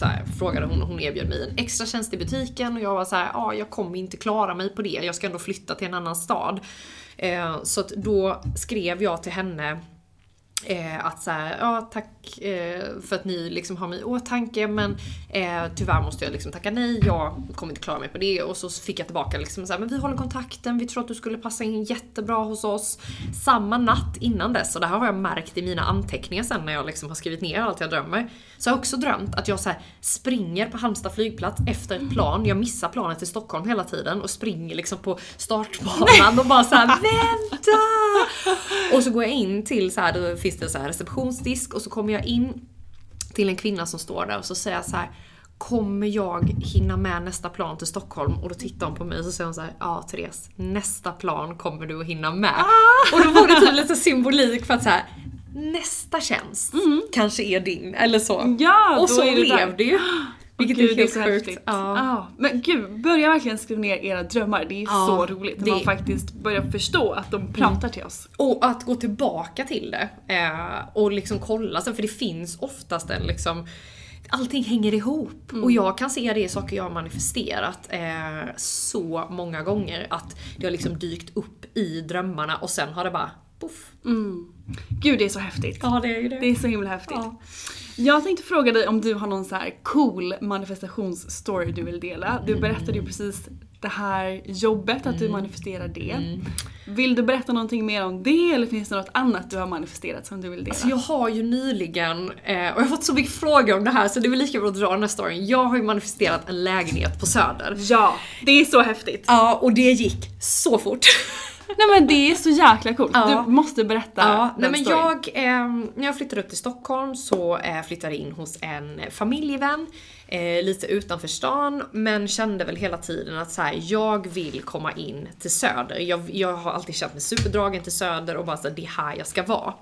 [SPEAKER 2] Så här, frågade hon och hon erbjöd mig en extra tjänst i butiken och jag var så här, ja jag kommer inte klara mig på det, jag ska ändå flytta till en annan stad. Eh, så att då skrev jag till henne Eh, att såhär, ja tack eh, för att ni liksom har mig i åtanke men eh, tyvärr måste jag liksom tacka nej, jag kommer inte klara mig på det. Och så fick jag tillbaka liksom såhär, men vi håller kontakten, vi tror att du skulle passa in jättebra hos oss. Samma natt innan dess, och det här har jag märkt i mina anteckningar sen när jag liksom har skrivit ner allt jag drömmer. Så har jag också drömt att jag så här springer på Halmstad flygplats efter ett plan, jag missar planet till Stockholm hela tiden och springer liksom på startbanan och bara såhär VÄNTA! Och så går jag in till så här, då finns det en så här receptionsdisk och så kommer jag in till en kvinna som står där och så säger jag så här Kommer jag hinna med nästa plan till Stockholm? Och då tittar hon på mig och så säger hon så här, Ja Therese, nästa plan kommer du att hinna med. Och då var det typ lite symbolik för att så här, nästa tjänst kanske är din, eller så.
[SPEAKER 1] Ja,
[SPEAKER 2] och så blev det ju. Vilket
[SPEAKER 1] Gud,
[SPEAKER 2] är
[SPEAKER 1] det är
[SPEAKER 2] helt
[SPEAKER 1] så
[SPEAKER 2] sjukt. Ja.
[SPEAKER 1] Ja. Men gud, börja verkligen skriva ner era drömmar. Det är
[SPEAKER 2] Ja,
[SPEAKER 1] så roligt när
[SPEAKER 2] det-
[SPEAKER 1] man faktiskt börjar förstå att de pratar till oss.
[SPEAKER 2] Och att gå tillbaka till det eh, och liksom kolla sen, för det finns oftast en liksom Allting hänger ihop och jag kan se det i saker jag har manifesterat eh, så många gånger att det har liksom dykt upp i drömmarna och sen har det bara poff.
[SPEAKER 1] Gud, det är så häftigt.
[SPEAKER 2] Ja det är ju det.
[SPEAKER 1] Det är så himla häftigt.
[SPEAKER 2] Ja.
[SPEAKER 1] Jag tänkte fråga dig om du har någon så här cool manifestationsstory du vill dela. Du berättade ju precis det här jobbet, att du manifesterar det. Vill du berätta någonting mer om det eller finns det något annat du har manifesterat som du vill dela?
[SPEAKER 2] Alltså jag har ju nyligen, eh, och jag har fått så mycket frågor om det här så det är väl lika bra att dra den här storyn. Jag har ju manifesterat en lägenhet på Söder.
[SPEAKER 1] Ja, det är så häftigt.
[SPEAKER 2] Ja, och det gick så fort.
[SPEAKER 1] Nej men det är så jäkla coolt.
[SPEAKER 2] Ja.
[SPEAKER 1] Du måste berätta
[SPEAKER 2] Ja,
[SPEAKER 1] den
[SPEAKER 2] nej men jag, eh, när jag flyttade upp till Stockholm så eh, flyttade jag in hos en familjevän, eh, lite utanför stan, men kände väl hela tiden att så här, jag vill komma in till Söder. Jag, jag har alltid känt mig superdragen till Söder och bara så här, det är här jag ska vara.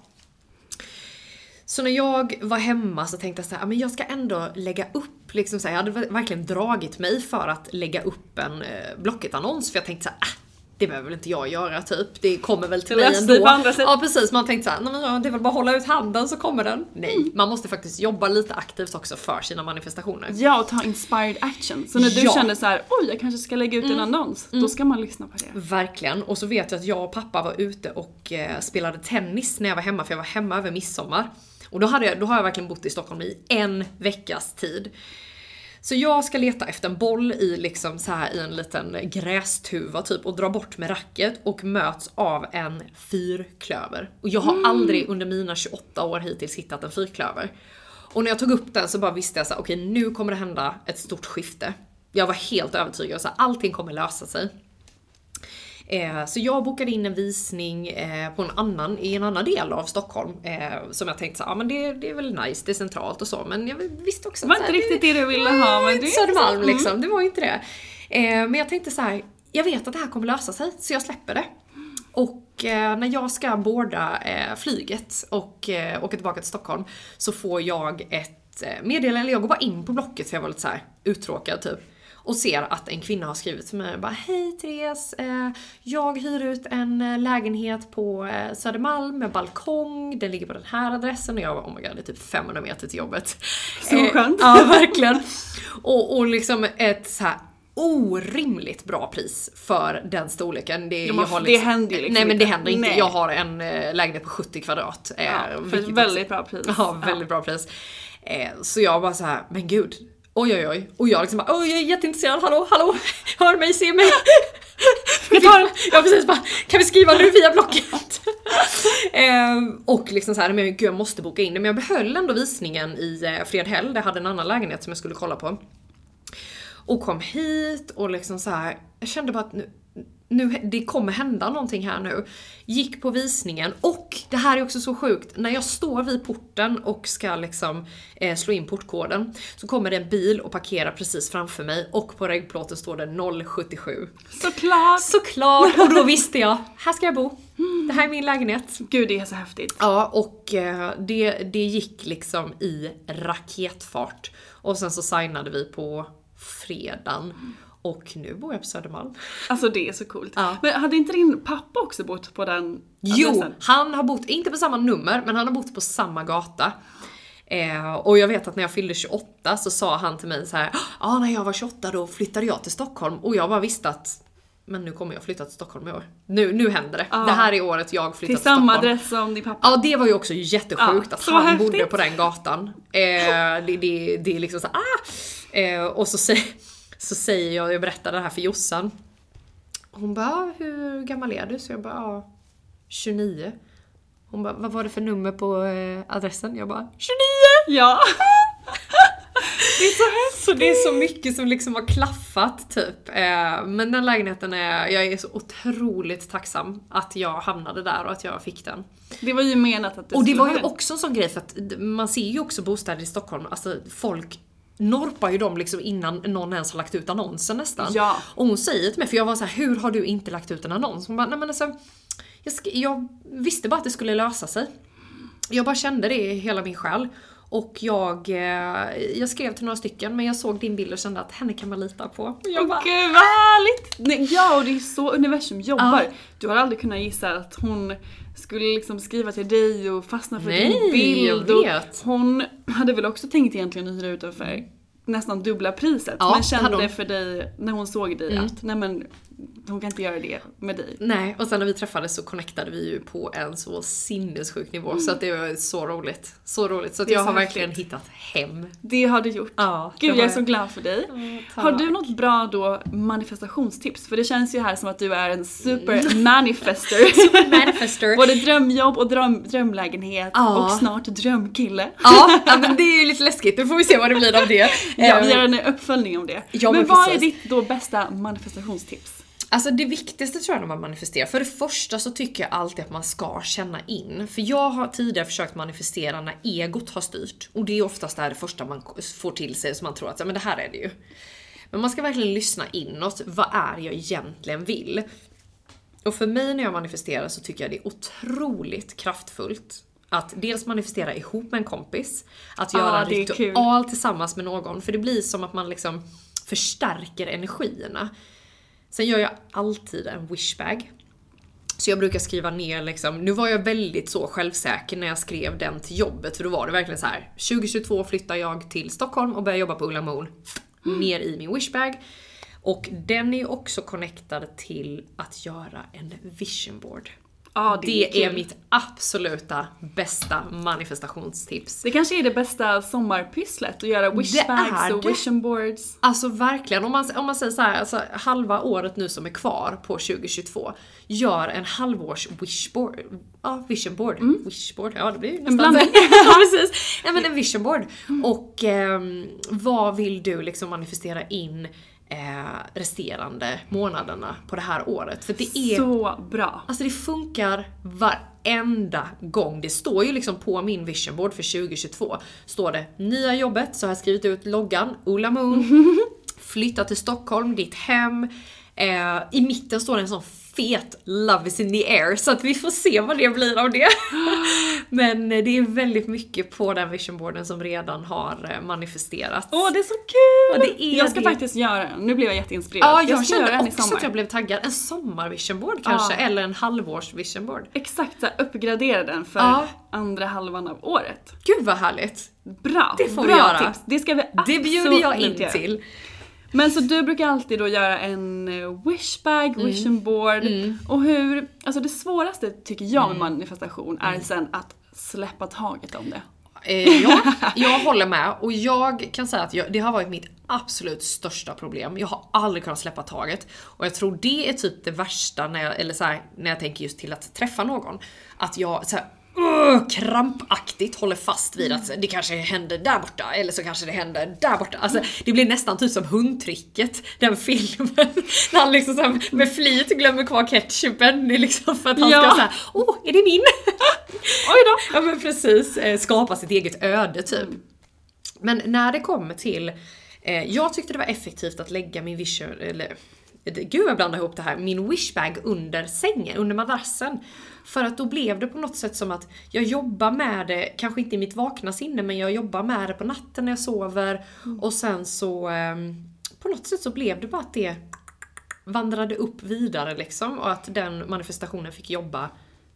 [SPEAKER 2] Så när jag var hemma så tänkte jag så här, "Ja, men jag ska ändå lägga upp, liksom så här, jag hade verkligen dragit mig för att lägga upp en eh, Blocket-annons för jag tänkte så här, ah, det behöver väl inte jag göra typ, det kommer väl till
[SPEAKER 1] Det
[SPEAKER 2] mig ändå.
[SPEAKER 1] på andra sätt.
[SPEAKER 2] Ja precis, man tänkte såhär, nej men ja, det är väl bara att hålla ut handen så kommer den. Nej,
[SPEAKER 1] Mm.
[SPEAKER 2] man måste faktiskt jobba lite aktivt också för sina manifestationer.
[SPEAKER 1] Ja, och ta inspired action. Så när du
[SPEAKER 2] Ja. Mm.
[SPEAKER 1] kände så här, oj jag kanske ska lägga ut en annons, då ska man lyssna på det.
[SPEAKER 2] Verkligen. Och så vet jag att jag och pappa var ute och eh, spelade tennis när jag var hemma, för jag var hemma över midsommar. Och då, hade jag, då har jag verkligen bott i Stockholm i en veckas tid. Så jag ska leta efter en boll i liksom så här i en liten grästuva typ och dra bort med racket och möts av en fyrklöver. Och jag har aldrig under mina 28 år hittills hittat en fyrklöver. Och när jag tog upp den så bara visste jag så här, okej nu kommer det hända ett stort skifte. Jag var helt övertygad, så här, allting kommer lösa sig. Eh, så jag bokade in en visning eh, på en annan, i en annan del av Stockholm. Eh, som jag tänkte så, ja men det, det är väl nice, det är centralt och så. Men jag visste också
[SPEAKER 1] Det var
[SPEAKER 2] att,
[SPEAKER 1] inte riktigt det du ville ha, men det
[SPEAKER 2] inte
[SPEAKER 1] är
[SPEAKER 2] Södermalm
[SPEAKER 1] så. Mm.
[SPEAKER 2] liksom, det var inte det. Men jag tänkte så här, jag vet att det här kommer lösa sig, så jag släpper det. Och eh, när jag ska boarda eh, flyget och eh, åka tillbaka till Stockholm så får jag ett meddelande, eller jag går bara in på Blocket för jag var lite så uttråkad typ. Och ser att en kvinna har skrivit till mig och bara Hej Therese, eh, jag hyr ut en eh, lägenhet på eh, Södermalm med balkong, den ligger på den här adressen och jag bara oh my god det är typ 500 meter till jobbet.
[SPEAKER 1] Så skönt.
[SPEAKER 2] Ja verkligen. Och, och liksom ett så här orimligt bra pris för den storleken. Det,
[SPEAKER 1] Ja,
[SPEAKER 2] har
[SPEAKER 1] det händer ju liksom
[SPEAKER 2] Nej men det händer inte.
[SPEAKER 1] Nej.
[SPEAKER 2] Jag har en lägenhet på 70 kvadrat.
[SPEAKER 1] Ja, för ett väldigt bra pris.
[SPEAKER 2] Ja, väldigt bra pris. Så jag bara så här, men gud. Oj oj oj. Och jag liksom bara, oj jag är jätteintresserad, hallå, hallå, hör mig, se mig.
[SPEAKER 1] Jag tar den.
[SPEAKER 2] Ja precis, bara, kan vi skriva nu via Blocket? Ehm, och liksom så här, men gud jag måste boka in det. Men jag behöll ändå visningen i eh, Fredhäll, där jag hade en annan lägenhet som jag skulle kolla på. Och kom hit och liksom så här, jag kände bara att nu, nu, det kommer hända någonting här nu. Gick på visningen och det här är också så sjukt, när jag står vid porten och ska liksom eh, slå in portkoden så kommer det en bil och parkerar precis framför mig och på regplåten står det 077.
[SPEAKER 1] Såklart!
[SPEAKER 2] Såklart! Och då visste jag, här ska jag bo. Det här är min lägenhet.
[SPEAKER 1] Gud det är så häftigt.
[SPEAKER 2] Ja, och eh, det, det gick liksom i raketfart. Och sen så signade vi på fredagen. Och nu bor jag på Södermalm.
[SPEAKER 1] Alltså det är så coolt.
[SPEAKER 2] Ja.
[SPEAKER 1] Men hade inte din pappa också bott på den
[SPEAKER 2] Jo,
[SPEAKER 1] adressen?
[SPEAKER 2] han har bott, inte på samma nummer, men han har bott på samma gata. Eh, och jag vet att när jag fyllde 28 så sa han till mig så här: ja ah, när jag var 28 då flyttade jag till Stockholm och jag bara visste att men nu kommer jag flytta till Stockholm i år. Nu, nu händer det.
[SPEAKER 1] Ja.
[SPEAKER 2] Det här är året jag flyttar
[SPEAKER 1] Till
[SPEAKER 2] till,
[SPEAKER 1] samma
[SPEAKER 2] Stockholm.
[SPEAKER 1] adress som din pappa?
[SPEAKER 2] Ja det var ju också jättesjukt
[SPEAKER 1] Ja,
[SPEAKER 2] att han
[SPEAKER 1] häftigt.
[SPEAKER 2] bodde på den gatan. Eh, det, det, det är liksom så ah! Eh, och så, säger- så säger jag, jag berättar det här för Jossan. Hon bara, "Ah, hur gammal är du? Så jag bara, ja, 29. Hon bara, vad var det för nummer på eh, adressen? Jag bara, 29!
[SPEAKER 1] Ja! det är så häftigt!
[SPEAKER 2] Så det är så mycket som liksom har klaffat typ. Eh, men den lägenheten är, jag är så otroligt tacksam att jag hamnade där och att jag fick den.
[SPEAKER 1] Det var ju menat att du
[SPEAKER 2] Och det var ju också en sån grej för att man ser ju också bostäder i Stockholm, alltså folk norpar ju dem liksom innan någon ens har lagt ut annonsen nästan.
[SPEAKER 1] Ja.
[SPEAKER 2] Och hon säger till mig, för jag var så här: hur har du inte lagt ut en annons? Hon bara, nej men alltså, jag, jag visste bara att det skulle lösa sig. Jag bara kände det i hela min själ. Och jag, eh, jag skrev till några stycken men jag såg din bild och kände att henne kan man lita på. Och jag bara,
[SPEAKER 1] gud vad härligt! Nej, ja och det är så universum jobbar.
[SPEAKER 2] Ja.
[SPEAKER 1] Du har aldrig kunnat gissa att hon skulle liksom skriva till dig och fastna för
[SPEAKER 2] Nej,
[SPEAKER 1] din bild.
[SPEAKER 2] jag
[SPEAKER 1] och
[SPEAKER 2] vet.
[SPEAKER 1] Hon hade väl också tänkt egentligen att hyra ut den för nästan dubbla priset.
[SPEAKER 2] Ja,
[SPEAKER 1] men kände för dig när hon såg dig
[SPEAKER 2] Mm.
[SPEAKER 1] att nej men hon kan inte göra det med dig.
[SPEAKER 2] Nej, och sen när vi träffades så connectade vi ju på en så sinnessjuk nivå så att det var så roligt. Så roligt. Så att jag
[SPEAKER 1] så
[SPEAKER 2] har
[SPEAKER 1] häftigt.
[SPEAKER 2] verkligen hittat hem.
[SPEAKER 1] Det har du gjort.
[SPEAKER 2] Ja,
[SPEAKER 1] Gud jag är så glad för dig.
[SPEAKER 2] tack.
[SPEAKER 1] har du något bra då manifestationstips? För det känns ju här som att du är en super manifester.
[SPEAKER 2] Manifester.
[SPEAKER 1] Både drömjobb och dröm, drömlägenhet
[SPEAKER 2] Ja.
[SPEAKER 1] och snart drömkille.
[SPEAKER 2] Ja, men det är ju lite läskigt. Nu får vi se vad det blir av det.
[SPEAKER 1] Ja,
[SPEAKER 2] Eh,
[SPEAKER 1] vi gör en uppföljning om det.
[SPEAKER 2] Ja,
[SPEAKER 1] men
[SPEAKER 2] men
[SPEAKER 1] vad är ditt då bästa manifestationstips?
[SPEAKER 2] Alltså det viktigaste tror jag när man manifesterar, för det första så tycker jag alltid att man ska känna in. För jag har tidigare försökt manifestera när egot har styrt. Och det är oftast det här det första man får till sig som man tror att men det här är det ju. Men man ska verkligen lyssna inåt. Vad är jag egentligen vill? Och för mig när jag manifesterar så tycker jag det är otroligt kraftfullt att dels manifestera ihop med en kompis, att
[SPEAKER 1] Ja,
[SPEAKER 2] göra
[SPEAKER 1] är kul.
[SPEAKER 2] ritual tillsammans med någon, för det blir som att man liksom förstärker energierna. Sen gör jag alltid en wishbag. Så jag brukar skriva ner liksom, nu var jag väldigt så självsäker när jag skrev den till jobbet för då var det verkligen så här. 2022 flyttar jag till Stockholm och börjar jobba på Ulla Moon. Ner i min wishbag. Och den är ju också connectad till att göra en vision board.
[SPEAKER 1] Ja,
[SPEAKER 2] det är, mitt absoluta bästa manifestationstips.
[SPEAKER 1] Det kanske är det bästa sommarpysslet, att göra
[SPEAKER 2] är
[SPEAKER 1] wishbags och
[SPEAKER 2] det.
[SPEAKER 1] vision boards.
[SPEAKER 2] Alltså verkligen, om man, om man säger så här, alltså halva året nu som är kvar på 2022, gör en halvårs wishboard. Ja, vision board. Wishboard, ja det blir ju nästan
[SPEAKER 1] blandning.
[SPEAKER 2] ja, precis. Ja men en vision board. Och ehm, vad vill du liksom manifestera in eh, resterande månaderna på det här året? För det är...
[SPEAKER 1] Så bra.
[SPEAKER 2] Alltså det funkar varenda gång. Det står ju liksom på min vision board för 2022. Står det nya jobbet, så har jag skrivit ut loggan, Ola Moon. Flytta till Stockholm, ditt hem. Eh, I mitten står det en sån fet Love is in the air, så att vi får se vad det blir av det. Men eh, det är väldigt mycket på den visionboarden som redan har eh, manifesterat.
[SPEAKER 1] Åh det är så kul!
[SPEAKER 2] Det är
[SPEAKER 1] jag ska
[SPEAKER 2] det.
[SPEAKER 1] faktiskt göra en. Nu blev jag jätteinspirerad.
[SPEAKER 2] Ja, jag,
[SPEAKER 1] ska göra
[SPEAKER 2] kände också
[SPEAKER 1] sommar.
[SPEAKER 2] att jag blev taggad. En sommar visionboard kanske,
[SPEAKER 1] Ja.
[SPEAKER 2] eller en halvårs visionboard.
[SPEAKER 1] Exakt så uppgradera den för
[SPEAKER 2] Ja.
[SPEAKER 1] andra halvan av året.
[SPEAKER 2] Gud vad härligt!
[SPEAKER 1] Bra!
[SPEAKER 2] Det får vi
[SPEAKER 1] bra
[SPEAKER 2] göra.
[SPEAKER 1] tips. Det ska vi
[SPEAKER 2] Det bjuder jag in
[SPEAKER 1] absolut
[SPEAKER 2] till.
[SPEAKER 1] Men så du brukar alltid då göra en eh, wishbag,
[SPEAKER 2] Mm.
[SPEAKER 1] vision board. Och hur, alltså det svåraste tycker jag
[SPEAKER 2] Mm.
[SPEAKER 1] med manifestation är sen att släppa taget om det.
[SPEAKER 2] Eh, ja, jag håller med och jag kan säga att jag, det har varit mitt absolut största problem. Jag har aldrig kunnat släppa taget och jag tror det är typ det värsta när jag, eller så här, när jag tänker just till att träffa någon. Att jag så här, uh, krampaktigt håller fast vid att det kanske händer där borta eller så kanske det händer där borta. Alltså det blir nästan typ som hundtricket, den filmen. När han liksom så med flit glömmer kvar ketchupen. Liksom för att han
[SPEAKER 1] Ja.
[SPEAKER 2] ska säga åh, är det min? Oj då! Ja men precis, eh, skapa sitt eget öde typ. Men när det kommer till, eh, jag tyckte det var effektivt att lägga min vision, eller gud jag blandar ihop det här, min wishbag under sängen, under madrassen. För att då blev det på något sätt som att jag jobbar med det, kanske inte i mitt vakna sinne, men jag jobbar med det på natten när jag sover. Och sen så, ehm, på något sätt så blev det bara att det vandrade upp vidare liksom och att den manifestationen fick jobba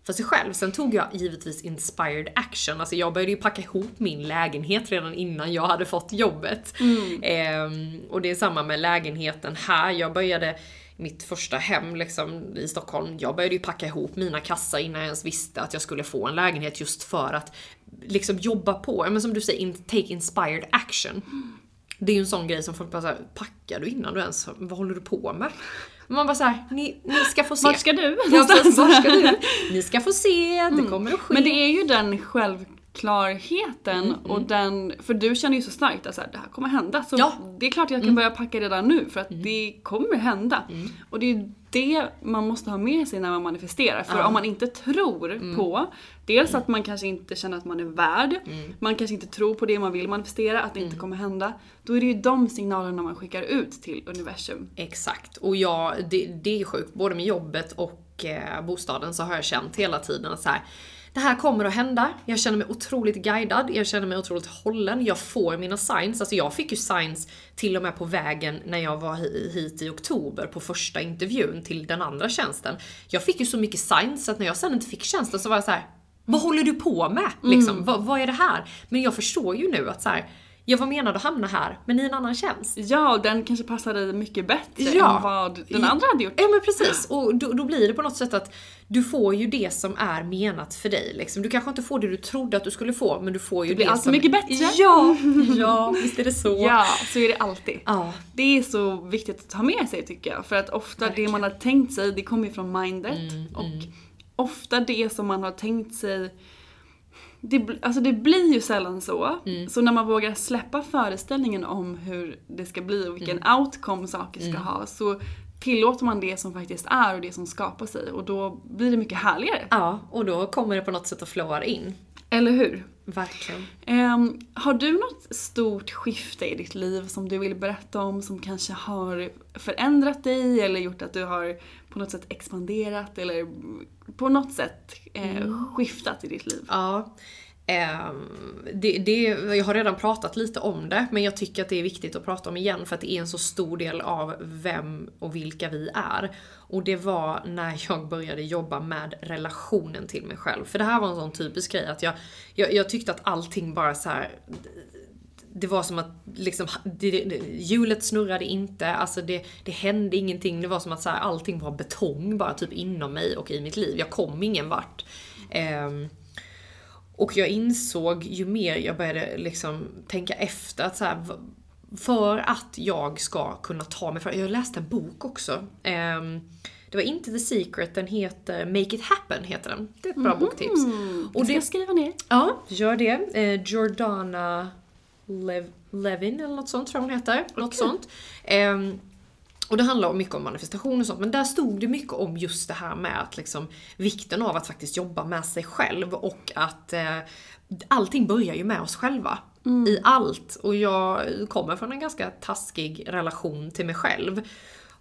[SPEAKER 2] för sig själv. Sen tog jag givetvis inspired action. Alltså jag började ju packa ihop min lägenhet redan innan jag hade fått jobbet. Ehm, och det är samma med lägenheten här. Jag började mitt första hem liksom, i Stockholm. Jag började ju packa ihop mina kassar innan jag ens visste att jag skulle få en lägenhet just för att liksom jobba på, men som du säger, take inspired action. Det är ju en sån grej som folk bara såhär, packar du innan du ens, vad håller du på med? Man bara såhär, ni, ni ska få se.
[SPEAKER 1] Vart ska du?
[SPEAKER 2] Ja, precis, vart ska du? Ni ska få se, det kommer att ske.
[SPEAKER 1] Men det är ju den självklarheten
[SPEAKER 2] Mm,
[SPEAKER 1] och den, för du känner ju så starkt att så här, det här kommer hända. Så
[SPEAKER 2] Ja. Mm.
[SPEAKER 1] det är klart att jag kan börja packa redan nu för att det kommer hända. Och det är det man måste ha med sig när man manifesterar. För om man inte tror
[SPEAKER 2] Mm.
[SPEAKER 1] på, dels att man kanske inte känner att man är värd,
[SPEAKER 2] Mm.
[SPEAKER 1] man kanske inte tror på det man vill manifestera, att det inte kommer hända. Då är det ju de signalerna man skickar ut till universum.
[SPEAKER 2] Exakt. Och jag, det, det är sjukt, både med jobbet och eh, bostaden så har jag känt hela tiden så här, det här kommer att hända. Jag känner mig otroligt guidad, jag känner mig otroligt hållen. Jag får mina signs. Alltså jag fick ju signs till och med på vägen när jag var hi- hit i oktober på första intervjun till den andra tjänsten. Jag fick ju så mycket signs att när jag sen inte fick tjänsten så var jag så här. Vad håller du på med? Liksom, vad, vad är det här? Men jag förstår ju nu att så här, jag var menad att hamna här, men i en annan tjänst.
[SPEAKER 1] Ja, och den kanske passar dig mycket bättre
[SPEAKER 2] Ja.
[SPEAKER 1] än vad den andra hade gjort.
[SPEAKER 2] Ja men precis, och då, då blir det på något sätt att du får ju det som är menat för dig. Liksom. Du kanske inte får det du trodde att du skulle få, men du får ju det,
[SPEAKER 1] blir alltid
[SPEAKER 2] som...
[SPEAKER 1] mycket bättre.
[SPEAKER 2] Ja, ja, visst är det så.
[SPEAKER 1] Ja, så är det alltid.
[SPEAKER 2] Ja.
[SPEAKER 1] Det är så viktigt att ha med sig tycker jag. För att ofta det man har tänkt sig, det kommer ju från mindet. och ofta det som man har tänkt sig, det, alltså det blir ju sällan så. Så när man vågar släppa föreställningen om hur det ska bli och vilken outcome saker ska ha, så tillåter man det som faktiskt är och det som skapar sig. Och då blir det mycket härligare.
[SPEAKER 2] Ja, och då kommer det på något sätt att flowar in.
[SPEAKER 1] Eller hur?
[SPEAKER 2] Verkligen.
[SPEAKER 1] Ehm, har du något stort skifte i ditt liv som du vill berätta om som kanske har förändrat dig eller gjort att du har på något sätt expanderat eller på något sätt eh, skiftat i ditt liv?
[SPEAKER 2] Ja. Ehm, det, det, jag har redan pratat lite om det, men jag tycker att det är viktigt att prata om igen för att det är en så stor del av vem och vilka vi är. Och det var när jag började jobba med relationen till mig själv. För det här var en sån typisk grej att jag, jag, jag tyckte att allting bara så här. Det var som att liksom, det, det, hjulet snurrade inte, alltså det, det hände ingenting. Det var som att så här, allting var betong bara typ inom mig och i mitt liv. Jag kom ingen vart. Ehm, och jag insåg ju mer jag började liksom tänka efter att så här, för att jag ska kunna ta mig för Jag läste en bok också. Ehm, det var inte The Secret, den heter Make It Happen. heter den. Det är ett bra boktips.
[SPEAKER 1] Och det ska jag skriva ner.
[SPEAKER 2] Ja, gör det. Eh, Jordana Lev- Levin eller något sånt tror jag hon heter. Något sånt. Och det handlar om mycket om manifestation och sånt, men där stod det mycket om just det här med att liksom, vikten av att faktiskt jobba med sig själv och att eh, allting börjar ju med oss själva. I allt. Och jag kommer från en ganska taskig relation till mig själv.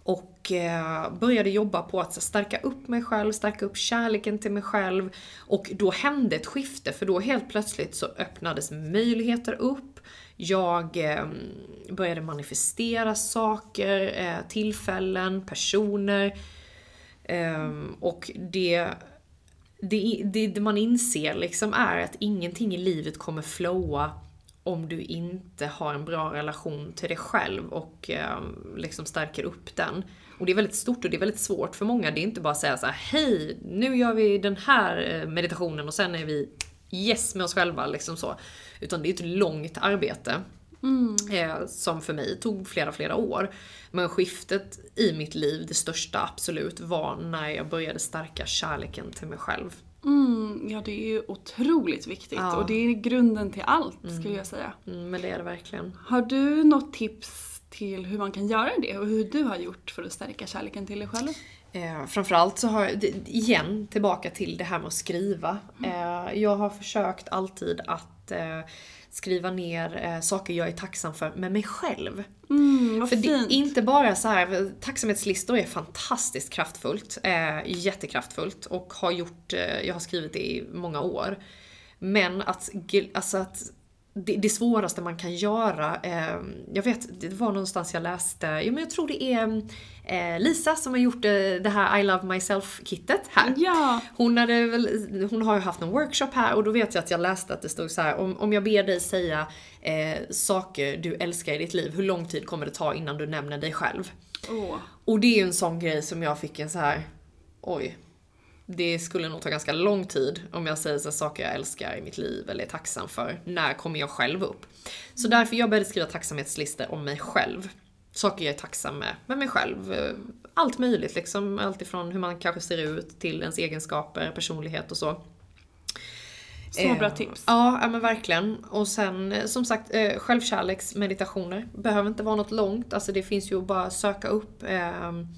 [SPEAKER 2] Och eh, började jobba på att stärka upp mig själv, stärka upp kärleken till mig själv. Och då hände ett skifte för då helt plötsligt så öppnades möjligheter upp. Jag eh, började manifestera saker, eh, tillfällen, personer. Ehm, och det, det, det, det man inser liksom är att ingenting i livet kommer flowa om du inte har en bra relation till dig själv och eh, liksom stärker upp den. Och det är väldigt stort och det är väldigt svårt för många. Det är inte bara att säga så här: hej, nu gör vi den här eh, meditationen och sen är vi yes med oss själva liksom så. Utan det är ett långt arbete. Eh, som för mig tog flera, flera år. Men skiftet i mitt liv, det största absolut, var när jag började stärka kärleken till mig själv.
[SPEAKER 1] Mm, ja, det är ju otroligt viktigt
[SPEAKER 2] Ja.
[SPEAKER 1] och det är grunden till allt skulle jag säga.
[SPEAKER 2] Mm, men det är det verkligen.
[SPEAKER 1] Har du något tips till hur man kan göra det och hur du har gjort för att stärka kärleken till dig själv?
[SPEAKER 2] Eh, framförallt så har jag, igen tillbaka till det här med att skriva. Eh, jag har försökt alltid att eh, skriva ner eh, saker jag är tacksam för med mig själv.
[SPEAKER 1] Mm,
[SPEAKER 2] För det är
[SPEAKER 1] fint.
[SPEAKER 2] inte bara så här, tacksamhetslistor är fantastiskt kraftfullt, eh, jättekraftfullt och har gjort, jag har skrivit det i många år. Men att, alltså att det, det svåraste man kan göra, eh, jag vet, det var någonstans jag läste, ja men jag tror det är eh, Lisa som har gjort eh, det här I Love Myself-kittet här.
[SPEAKER 1] Ja.
[SPEAKER 2] Hon, hade väl, hon har ju haft en workshop här och då vet jag att jag läste att det stod så här: om, om jag ber dig säga eh, saker du älskar i ditt liv, hur lång tid kommer det ta innan du nämner dig själv?
[SPEAKER 1] Åh.
[SPEAKER 2] Och det är ju en sån grej som jag fick en så här, oj. Det skulle nog ta ganska lång tid om jag säger så saker jag älskar i mitt liv eller är tacksam för. När kommer jag själv upp? Så därför jag började skriva tacksamhetslistor om mig själv. Saker jag är tacksam med, med mig själv. Eh, Allt möjligt liksom. Allt ifrån hur man kanske ser ut till ens egenskaper, personlighet och så.
[SPEAKER 1] Så bra
[SPEAKER 2] Eh,
[SPEAKER 1] tips.
[SPEAKER 2] Ja, ja men verkligen. Och sen eh, som sagt eh, självkärleksmeditationer. Behöver inte vara något långt, alltså det finns ju att bara söka upp på-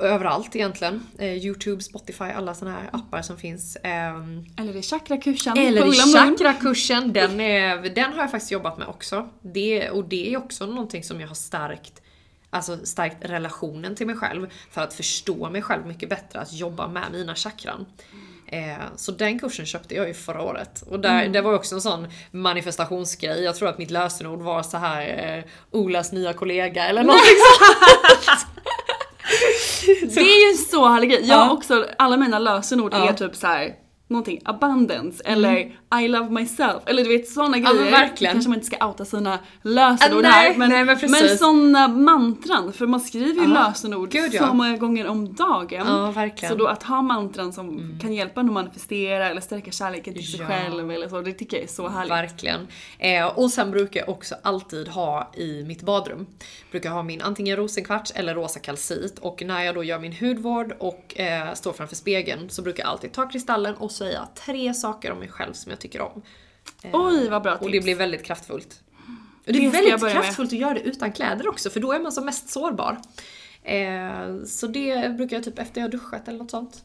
[SPEAKER 2] överallt egentligen. Eh, Youtube, Spotify, alla såna här appar som finns. Ehm,
[SPEAKER 1] Eller i chakrakursen
[SPEAKER 2] eller i chakrakursen, den, är, den har jag faktiskt jobbat med också. Det, och det är också någonting som jag har stärkt Alltså stärkt relationen till mig själv för att förstå mig själv mycket bättre, att jobba med mina chakran. Eh, så den kursen köpte jag ju förra året. Och där,
[SPEAKER 1] Mm.
[SPEAKER 2] det var också en sån manifestationsgrej. Jag tror att mitt lösenord var så här eh, Olas nya kollega eller någonting sånt.
[SPEAKER 1] Det är ju så härlig grej. Jag
[SPEAKER 2] Ja.
[SPEAKER 1] också, alla mina lösenord
[SPEAKER 2] Ja.
[SPEAKER 1] är typ så här någonting abundance eller I love myself eller du vet sådana
[SPEAKER 2] Ja,
[SPEAKER 1] grejer.
[SPEAKER 2] verkligen.
[SPEAKER 1] Kanske man inte ska outa sina lösenord
[SPEAKER 2] nej,
[SPEAKER 1] här men,
[SPEAKER 2] nej, men
[SPEAKER 1] men sådana mantran för man skriver ju
[SPEAKER 2] Ja.
[SPEAKER 1] lösenord så
[SPEAKER 2] ja.
[SPEAKER 1] många gånger om dagen.
[SPEAKER 2] Verkligen.
[SPEAKER 1] Så då att ha mantran som kan hjälpa en att manifestera eller stärka kärleken till sig
[SPEAKER 2] Ja.
[SPEAKER 1] själv eller så, det tycker jag är så härligt.
[SPEAKER 2] Verkligen. Eh, och sen brukar jag också alltid ha i mitt badrum, brukar ha min antingen rosenkvarts eller rosa kalcit och när jag då gör min hudvård och eh, står framför spegeln så brukar jag alltid ta kristallen och säga tre saker om mig själv som jag tycker om. Eh,
[SPEAKER 1] Oj vad bra tips.
[SPEAKER 2] och det blir väldigt kraftfullt. Och det är väldigt
[SPEAKER 1] börja med.
[SPEAKER 2] kraftfullt att göra det utan kläder också för då är man som mest sårbar. Eh, så det brukar jag typ efter jag har duschat eller något sånt.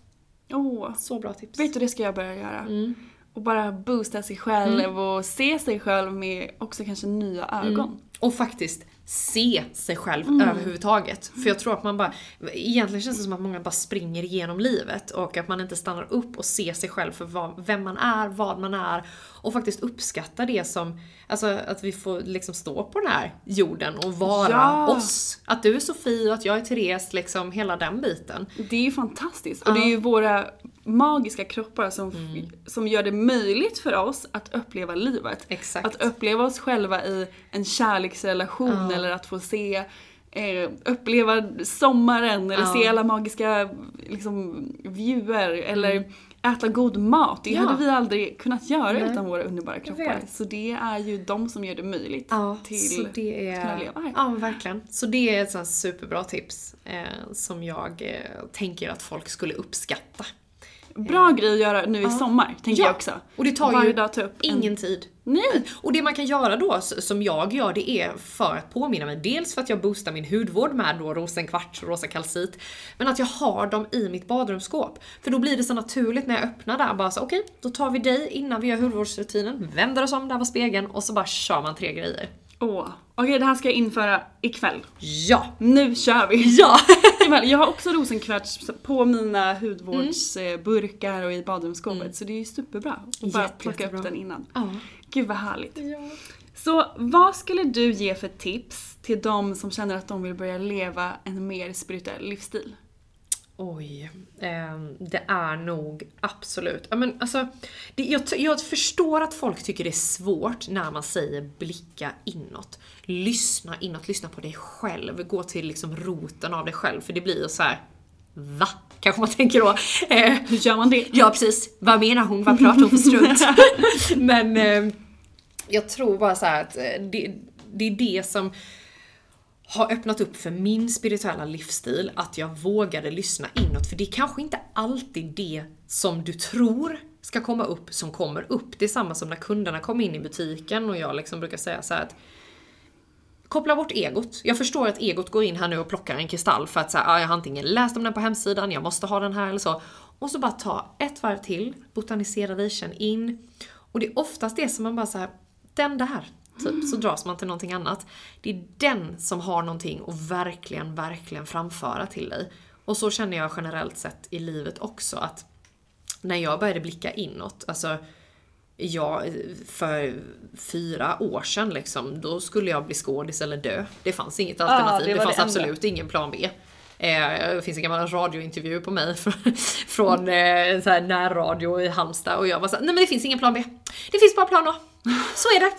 [SPEAKER 1] Åh.
[SPEAKER 2] Så bra tips.
[SPEAKER 1] Vet du, det ska jag börja göra.
[SPEAKER 2] Mm.
[SPEAKER 1] Och bara boosta sig själv och se sig själv med också kanske nya ögon.
[SPEAKER 2] Och faktiskt se sig själv
[SPEAKER 1] Mm.
[SPEAKER 2] överhuvudtaget. För jag tror att man bara, egentligen känns det som att många bara springer igenom livet och att man inte stannar upp och ser sig själv för vad, vem man är, vad man är och faktiskt uppskatta det som, alltså att vi får liksom stå på den här jorden och vara
[SPEAKER 1] Ja.
[SPEAKER 2] oss. Att du är Sofie och att jag är Therese, liksom hela den biten.
[SPEAKER 1] Det är ju fantastiskt. Och det är ju våra magiska kroppar som,
[SPEAKER 2] Mm.
[SPEAKER 1] som gör det möjligt för oss att uppleva livet.
[SPEAKER 2] Exakt.
[SPEAKER 1] Att uppleva oss själva i en kärleksrelation eller att få se eh, uppleva sommaren eller
[SPEAKER 2] Ja.
[SPEAKER 1] se alla magiska liksom, viewer eller äta god mat. Det
[SPEAKER 2] Mm. Ja.
[SPEAKER 1] hade vi aldrig kunnat göra
[SPEAKER 2] Nej.
[SPEAKER 1] utan våra underbara kroppar. Så det är ju de som gör det möjligt
[SPEAKER 2] Ja,
[SPEAKER 1] till
[SPEAKER 2] det
[SPEAKER 1] att kunna
[SPEAKER 2] är,
[SPEAKER 1] leva här.
[SPEAKER 2] ja verkligen. Så det är ett sånt superbra tips eh, som jag eh, tänker att folk skulle uppskatta.
[SPEAKER 1] Bra grej att göra nu i sommar, tänker
[SPEAKER 2] Ja,
[SPEAKER 1] jag också.
[SPEAKER 2] Och det tar
[SPEAKER 1] Varje
[SPEAKER 2] ju
[SPEAKER 1] dag ta upp en-
[SPEAKER 2] ingen tid.
[SPEAKER 1] Nej.
[SPEAKER 2] Och det man kan göra då, som jag gör, det är för att påminna mig. Dels för att jag boostar min hudvård med då rosenkvarts och rosa kalcit. Men att jag har dem i mitt badrumsskåp. För då blir det så naturligt när jag öppnar där. Bara så okej, då tar vi dig innan vi gör hudvårdsrutinen. Vänder oss om, där var spegeln. Och så bara kör man tre grejer.
[SPEAKER 1] Åh, okej det här ska jag införa ikväll.
[SPEAKER 2] Ja!
[SPEAKER 1] Nu kör vi!
[SPEAKER 2] Ja!
[SPEAKER 1] Ikväll. jag har också rosenkvarts på mina hudvårdsburkar och i badrumsskåpet så det är ju superbra att bara
[SPEAKER 2] Jätte,
[SPEAKER 1] plocka upp
[SPEAKER 2] jättebra.
[SPEAKER 1] den innan.
[SPEAKER 2] Ja.
[SPEAKER 1] Gud vad härligt. Så vad skulle du ge för tips till de som känner att de vill börja leva en mer spirituell livsstil?
[SPEAKER 2] Oj, ehm, det är nog absolut. Ja, men alltså, det, jag, jag förstår att folk tycker det är svårt när man säger blicka inåt. Lyssna inåt, lyssna på dig själv. Gå till liksom roten av dig själv. För det blir så här. Va? Kanske man tänker då. Eh,
[SPEAKER 1] Hur gör man det?
[SPEAKER 2] Ja precis, vad menar hon? Vad pratar hon för strunt? Men eh, jag tror bara så här att eh, det, det är det som har öppnat upp för min spirituella livsstil, att jag vågade lyssna inåt. För det är kanske inte alltid det som du tror ska komma upp som kommer upp. Det är samma som när kunderna kom in i butiken och jag liksom brukar säga så här att Koppla bort egot. Jag förstår att egot går in här nu och plockar en kristall för att säga, ah, jag har antingen läst om den på hemsidan, jag måste ha den här eller så. Och så bara ta ett varv till, botanisera dig, känn in. Och det är oftast det som man bara säger, den där, typ, så dras man till någonting annat. Det är den som har någonting att verkligen, verkligen framföra till dig. Och så känner jag generellt sett i livet också att när jag började blicka inåt, alltså Ja, för fyra år sedan liksom, då skulle jag bli skådis eller dö. Det fanns inget alternativ,
[SPEAKER 1] det
[SPEAKER 2] det,
[SPEAKER 1] var
[SPEAKER 2] fanns
[SPEAKER 1] det
[SPEAKER 2] absolut ingen plan B. Eh, det finns en gammal radiointervju på mig från, eh, så här närradio i Halmstad och jag var såhär, nej men det finns ingen plan B. Det finns bara plan A. Så är det.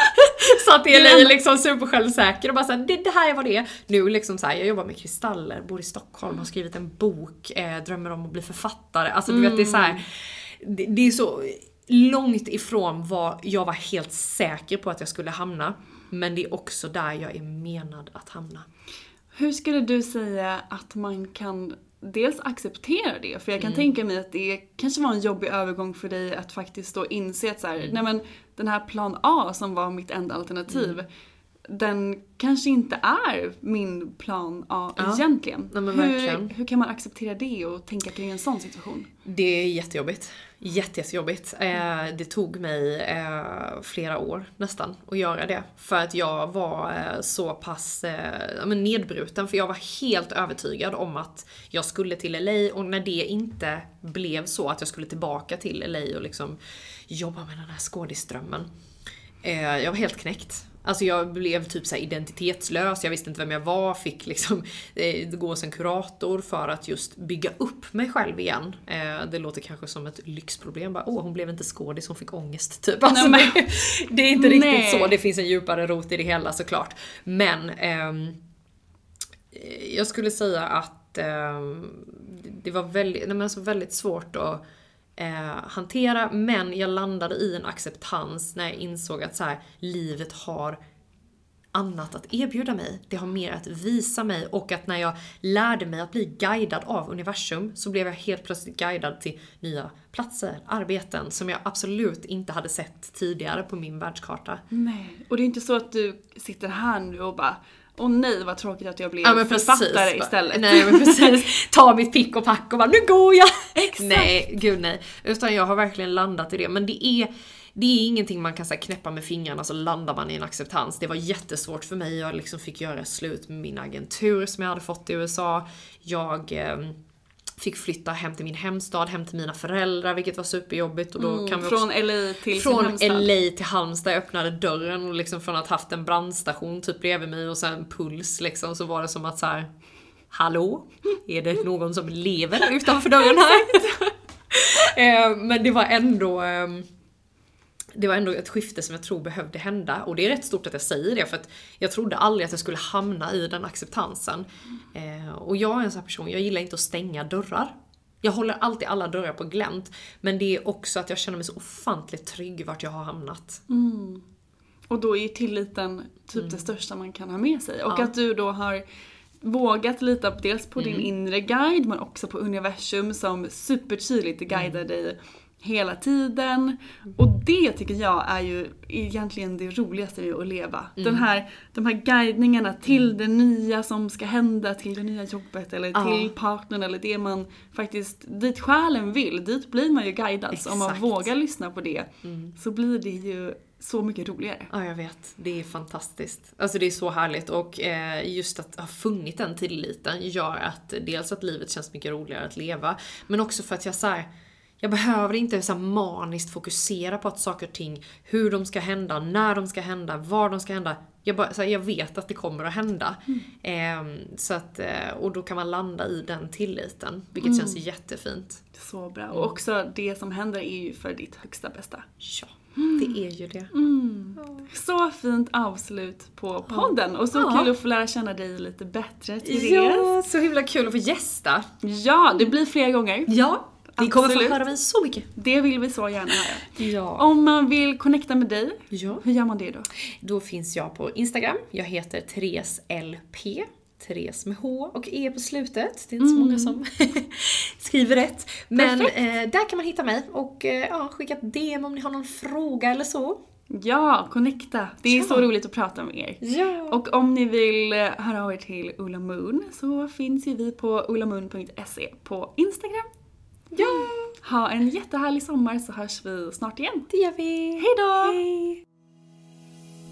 [SPEAKER 2] så att det är liksom supersjälvsäker och bara såhär, det, det här är vad det är. Nu liksom såhär, jag jobbar med kristaller, bor i Stockholm, har skrivit en bok, eh, drömmer om att bli författare. Alltså du vet det är så här, det, det är så långt ifrån vad jag var helt säker på att jag skulle hamna. Men det är också där jag är menad att hamna.
[SPEAKER 1] Hur skulle du säga att man kan dels acceptera det? För jag kan
[SPEAKER 2] Mm.
[SPEAKER 1] tänka mig att det kanske var en jobbig övergång för dig att faktiskt då inse att så här,
[SPEAKER 2] Mm.
[SPEAKER 1] nej men den här plan A som var mitt enda alternativ,
[SPEAKER 2] Mm.
[SPEAKER 1] den kanske inte är min plan A
[SPEAKER 2] Ja.
[SPEAKER 1] egentligen.
[SPEAKER 2] Nej,
[SPEAKER 1] hur, hur kan man acceptera det och tänka kring en sån situation?
[SPEAKER 2] Det är jättejobbigt. Jätte, jättejobbigt. Eh, det tog mig eh, flera år nästan att göra det. För att jag var eh, så pass eh, men nedbruten. För jag var helt övertygad om att jag skulle till LA och när det inte blev så att jag skulle tillbaka till LA och liksom jobba med den här skådisdrömmen. Eh, jag var helt knäckt. Alltså jag blev typ så identitetslös, jag visste inte vem jag var, fick liksom eh, gå hos en kurator för att just bygga upp mig själv igen. Eh, det låter kanske som ett lyxproblem, bara åh hon blev inte skådis, hon fick ångest typ. Alltså,
[SPEAKER 1] Nej,
[SPEAKER 2] det, det är inte riktigt
[SPEAKER 1] Nej.
[SPEAKER 2] så, det finns en djupare rot i det hela såklart. Men ehm, eh, jag skulle säga att ehm, det var väldigt, nej men alltså väldigt svårt att eh, hantera men jag landade i en acceptans när jag insåg att så här, livet har annat att erbjuda mig. Det har mer att visa mig och att när jag lärde mig att bli guidad av universum så blev jag helt plötsligt guidad till nya platser, arbeten som jag absolut inte hade sett tidigare på min världskarta.
[SPEAKER 1] Nej. Och det är inte så att du sitter här nu och bara Åh nej vad tråkigt att jag blev
[SPEAKER 2] Ja men precis.
[SPEAKER 1] författare istället.
[SPEAKER 2] Nej men precis. Ta mitt pick och pack och bara nu går jag!
[SPEAKER 1] Exakt.
[SPEAKER 2] Nej, gud nej. Utan jag har verkligen landat i det. Men det är, det är ingenting man kan så här, knäppa med fingrarna så landar man i en acceptans. Det var jättesvårt för mig. Jag liksom fick göra slut med min agentur som jag hade fått i USA. Jag ehm, fick flytta hem till min hemstad, hem till mina föräldrar vilket var superjobbigt. Och då
[SPEAKER 1] Mm,
[SPEAKER 2] kan vi
[SPEAKER 1] från
[SPEAKER 2] också,
[SPEAKER 1] LA till
[SPEAKER 2] från. LA till Halmstad, jag öppnade dörren och liksom från att haft en brandstation typ bredvid mig och sen puls liksom så var det som att så här. Hallå? Är det någon som lever utanför dörren här? Eh, Men det var ändå ehm, det var ändå ett skifte som jag tror behövde hända och det är rätt stort att jag säger det för att jag trodde aldrig att jag skulle hamna i den acceptansen. Eh, och jag är en sån här person, jag gillar inte att stänga dörrar. Jag håller alltid alla dörrar på glänt men det är också att jag känner mig så ofantligt trygg vart jag har hamnat.
[SPEAKER 1] Och då är ju tilliten typ det största man kan ha med sig. Och
[SPEAKER 2] Mm. Ja.
[SPEAKER 1] att du då har vågat lita dels på
[SPEAKER 2] Mm.
[SPEAKER 1] din inre guide men också på universum som supertydligt guidar
[SPEAKER 2] Mm.
[SPEAKER 1] dig hela tiden. Och det tycker jag är ju egentligen det roligaste med att leva.
[SPEAKER 2] Mm.
[SPEAKER 1] Den här, de här guidningarna till det nya som ska hända, till det nya jobbet eller
[SPEAKER 2] Ja.
[SPEAKER 1] till partnern eller det man faktiskt, dit själen vill, dit blir man ju guidad. Så om man.
[SPEAKER 2] Mm.
[SPEAKER 1] vågar lyssna på det så blir det ju så mycket roligare.
[SPEAKER 2] Ja, jag vet. Det är fantastiskt. Alltså det är så härligt och eh, just att ha funnit den tilliten gör att dels att livet känns mycket roligare att leva, men också för att jag så här, jag behöver inte så maniskt fokusera på att saker och ting, hur de ska hända, när de ska hända, var de ska hända. Jag, bara, så här, jag vet att det kommer att hända. Ehm, så att, eh, och då kan man landa i den tilliten, vilket känns jättefint.
[SPEAKER 1] Så bra. Och också det som händer är ju för ditt högsta bästa.
[SPEAKER 2] Ja, det är ju det.
[SPEAKER 1] Så fint avslut på podden och så
[SPEAKER 2] Ja.
[SPEAKER 1] kul att få lära känna dig lite bättre Therese.
[SPEAKER 2] Ja, så himla kul att få gästa.
[SPEAKER 1] Ja, det blir fler gånger.
[SPEAKER 2] Ja, Vi kommer
[SPEAKER 4] Absolut.
[SPEAKER 2] få höra mig så mycket.
[SPEAKER 4] Det vill vi så gärna höra.
[SPEAKER 2] Ja.
[SPEAKER 4] Om man vill connecta med dig,
[SPEAKER 2] Ja.
[SPEAKER 4] hur gör man det då?
[SPEAKER 2] Då finns jag på Instagram. Jag heter Therese LP. Therese med H och E på slutet. Det är inte så många som skriver rätt. Men eh, där kan man hitta mig och eh, ja, skicka ett DM om ni har någon fråga eller så.
[SPEAKER 4] Ja, connecta. Det är
[SPEAKER 2] Ja.
[SPEAKER 4] så roligt att prata med er.
[SPEAKER 2] Ja.
[SPEAKER 4] Och om ni vill eh, höra av er till Ulla Moon så finns ju vi på ullamoon.se på Instagram. Ja! Ha en jättehärlig sommar så hörs vi snart igen.
[SPEAKER 2] Det gör vi.
[SPEAKER 4] Hejdå!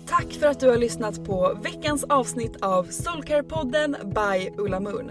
[SPEAKER 1] Tack för att du har lyssnat på veckans avsnitt av Soulcare-podden by Ulla Moon.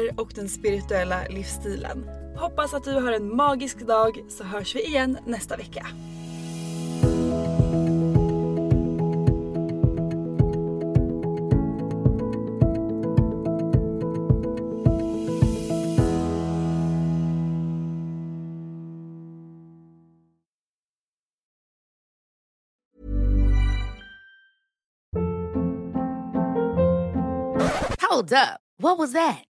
[SPEAKER 1] och den spirituella livsstilen. Hoppas att du har en magisk dag så hörs vi igen nästa vecka.
[SPEAKER 5] Hold up. What was that?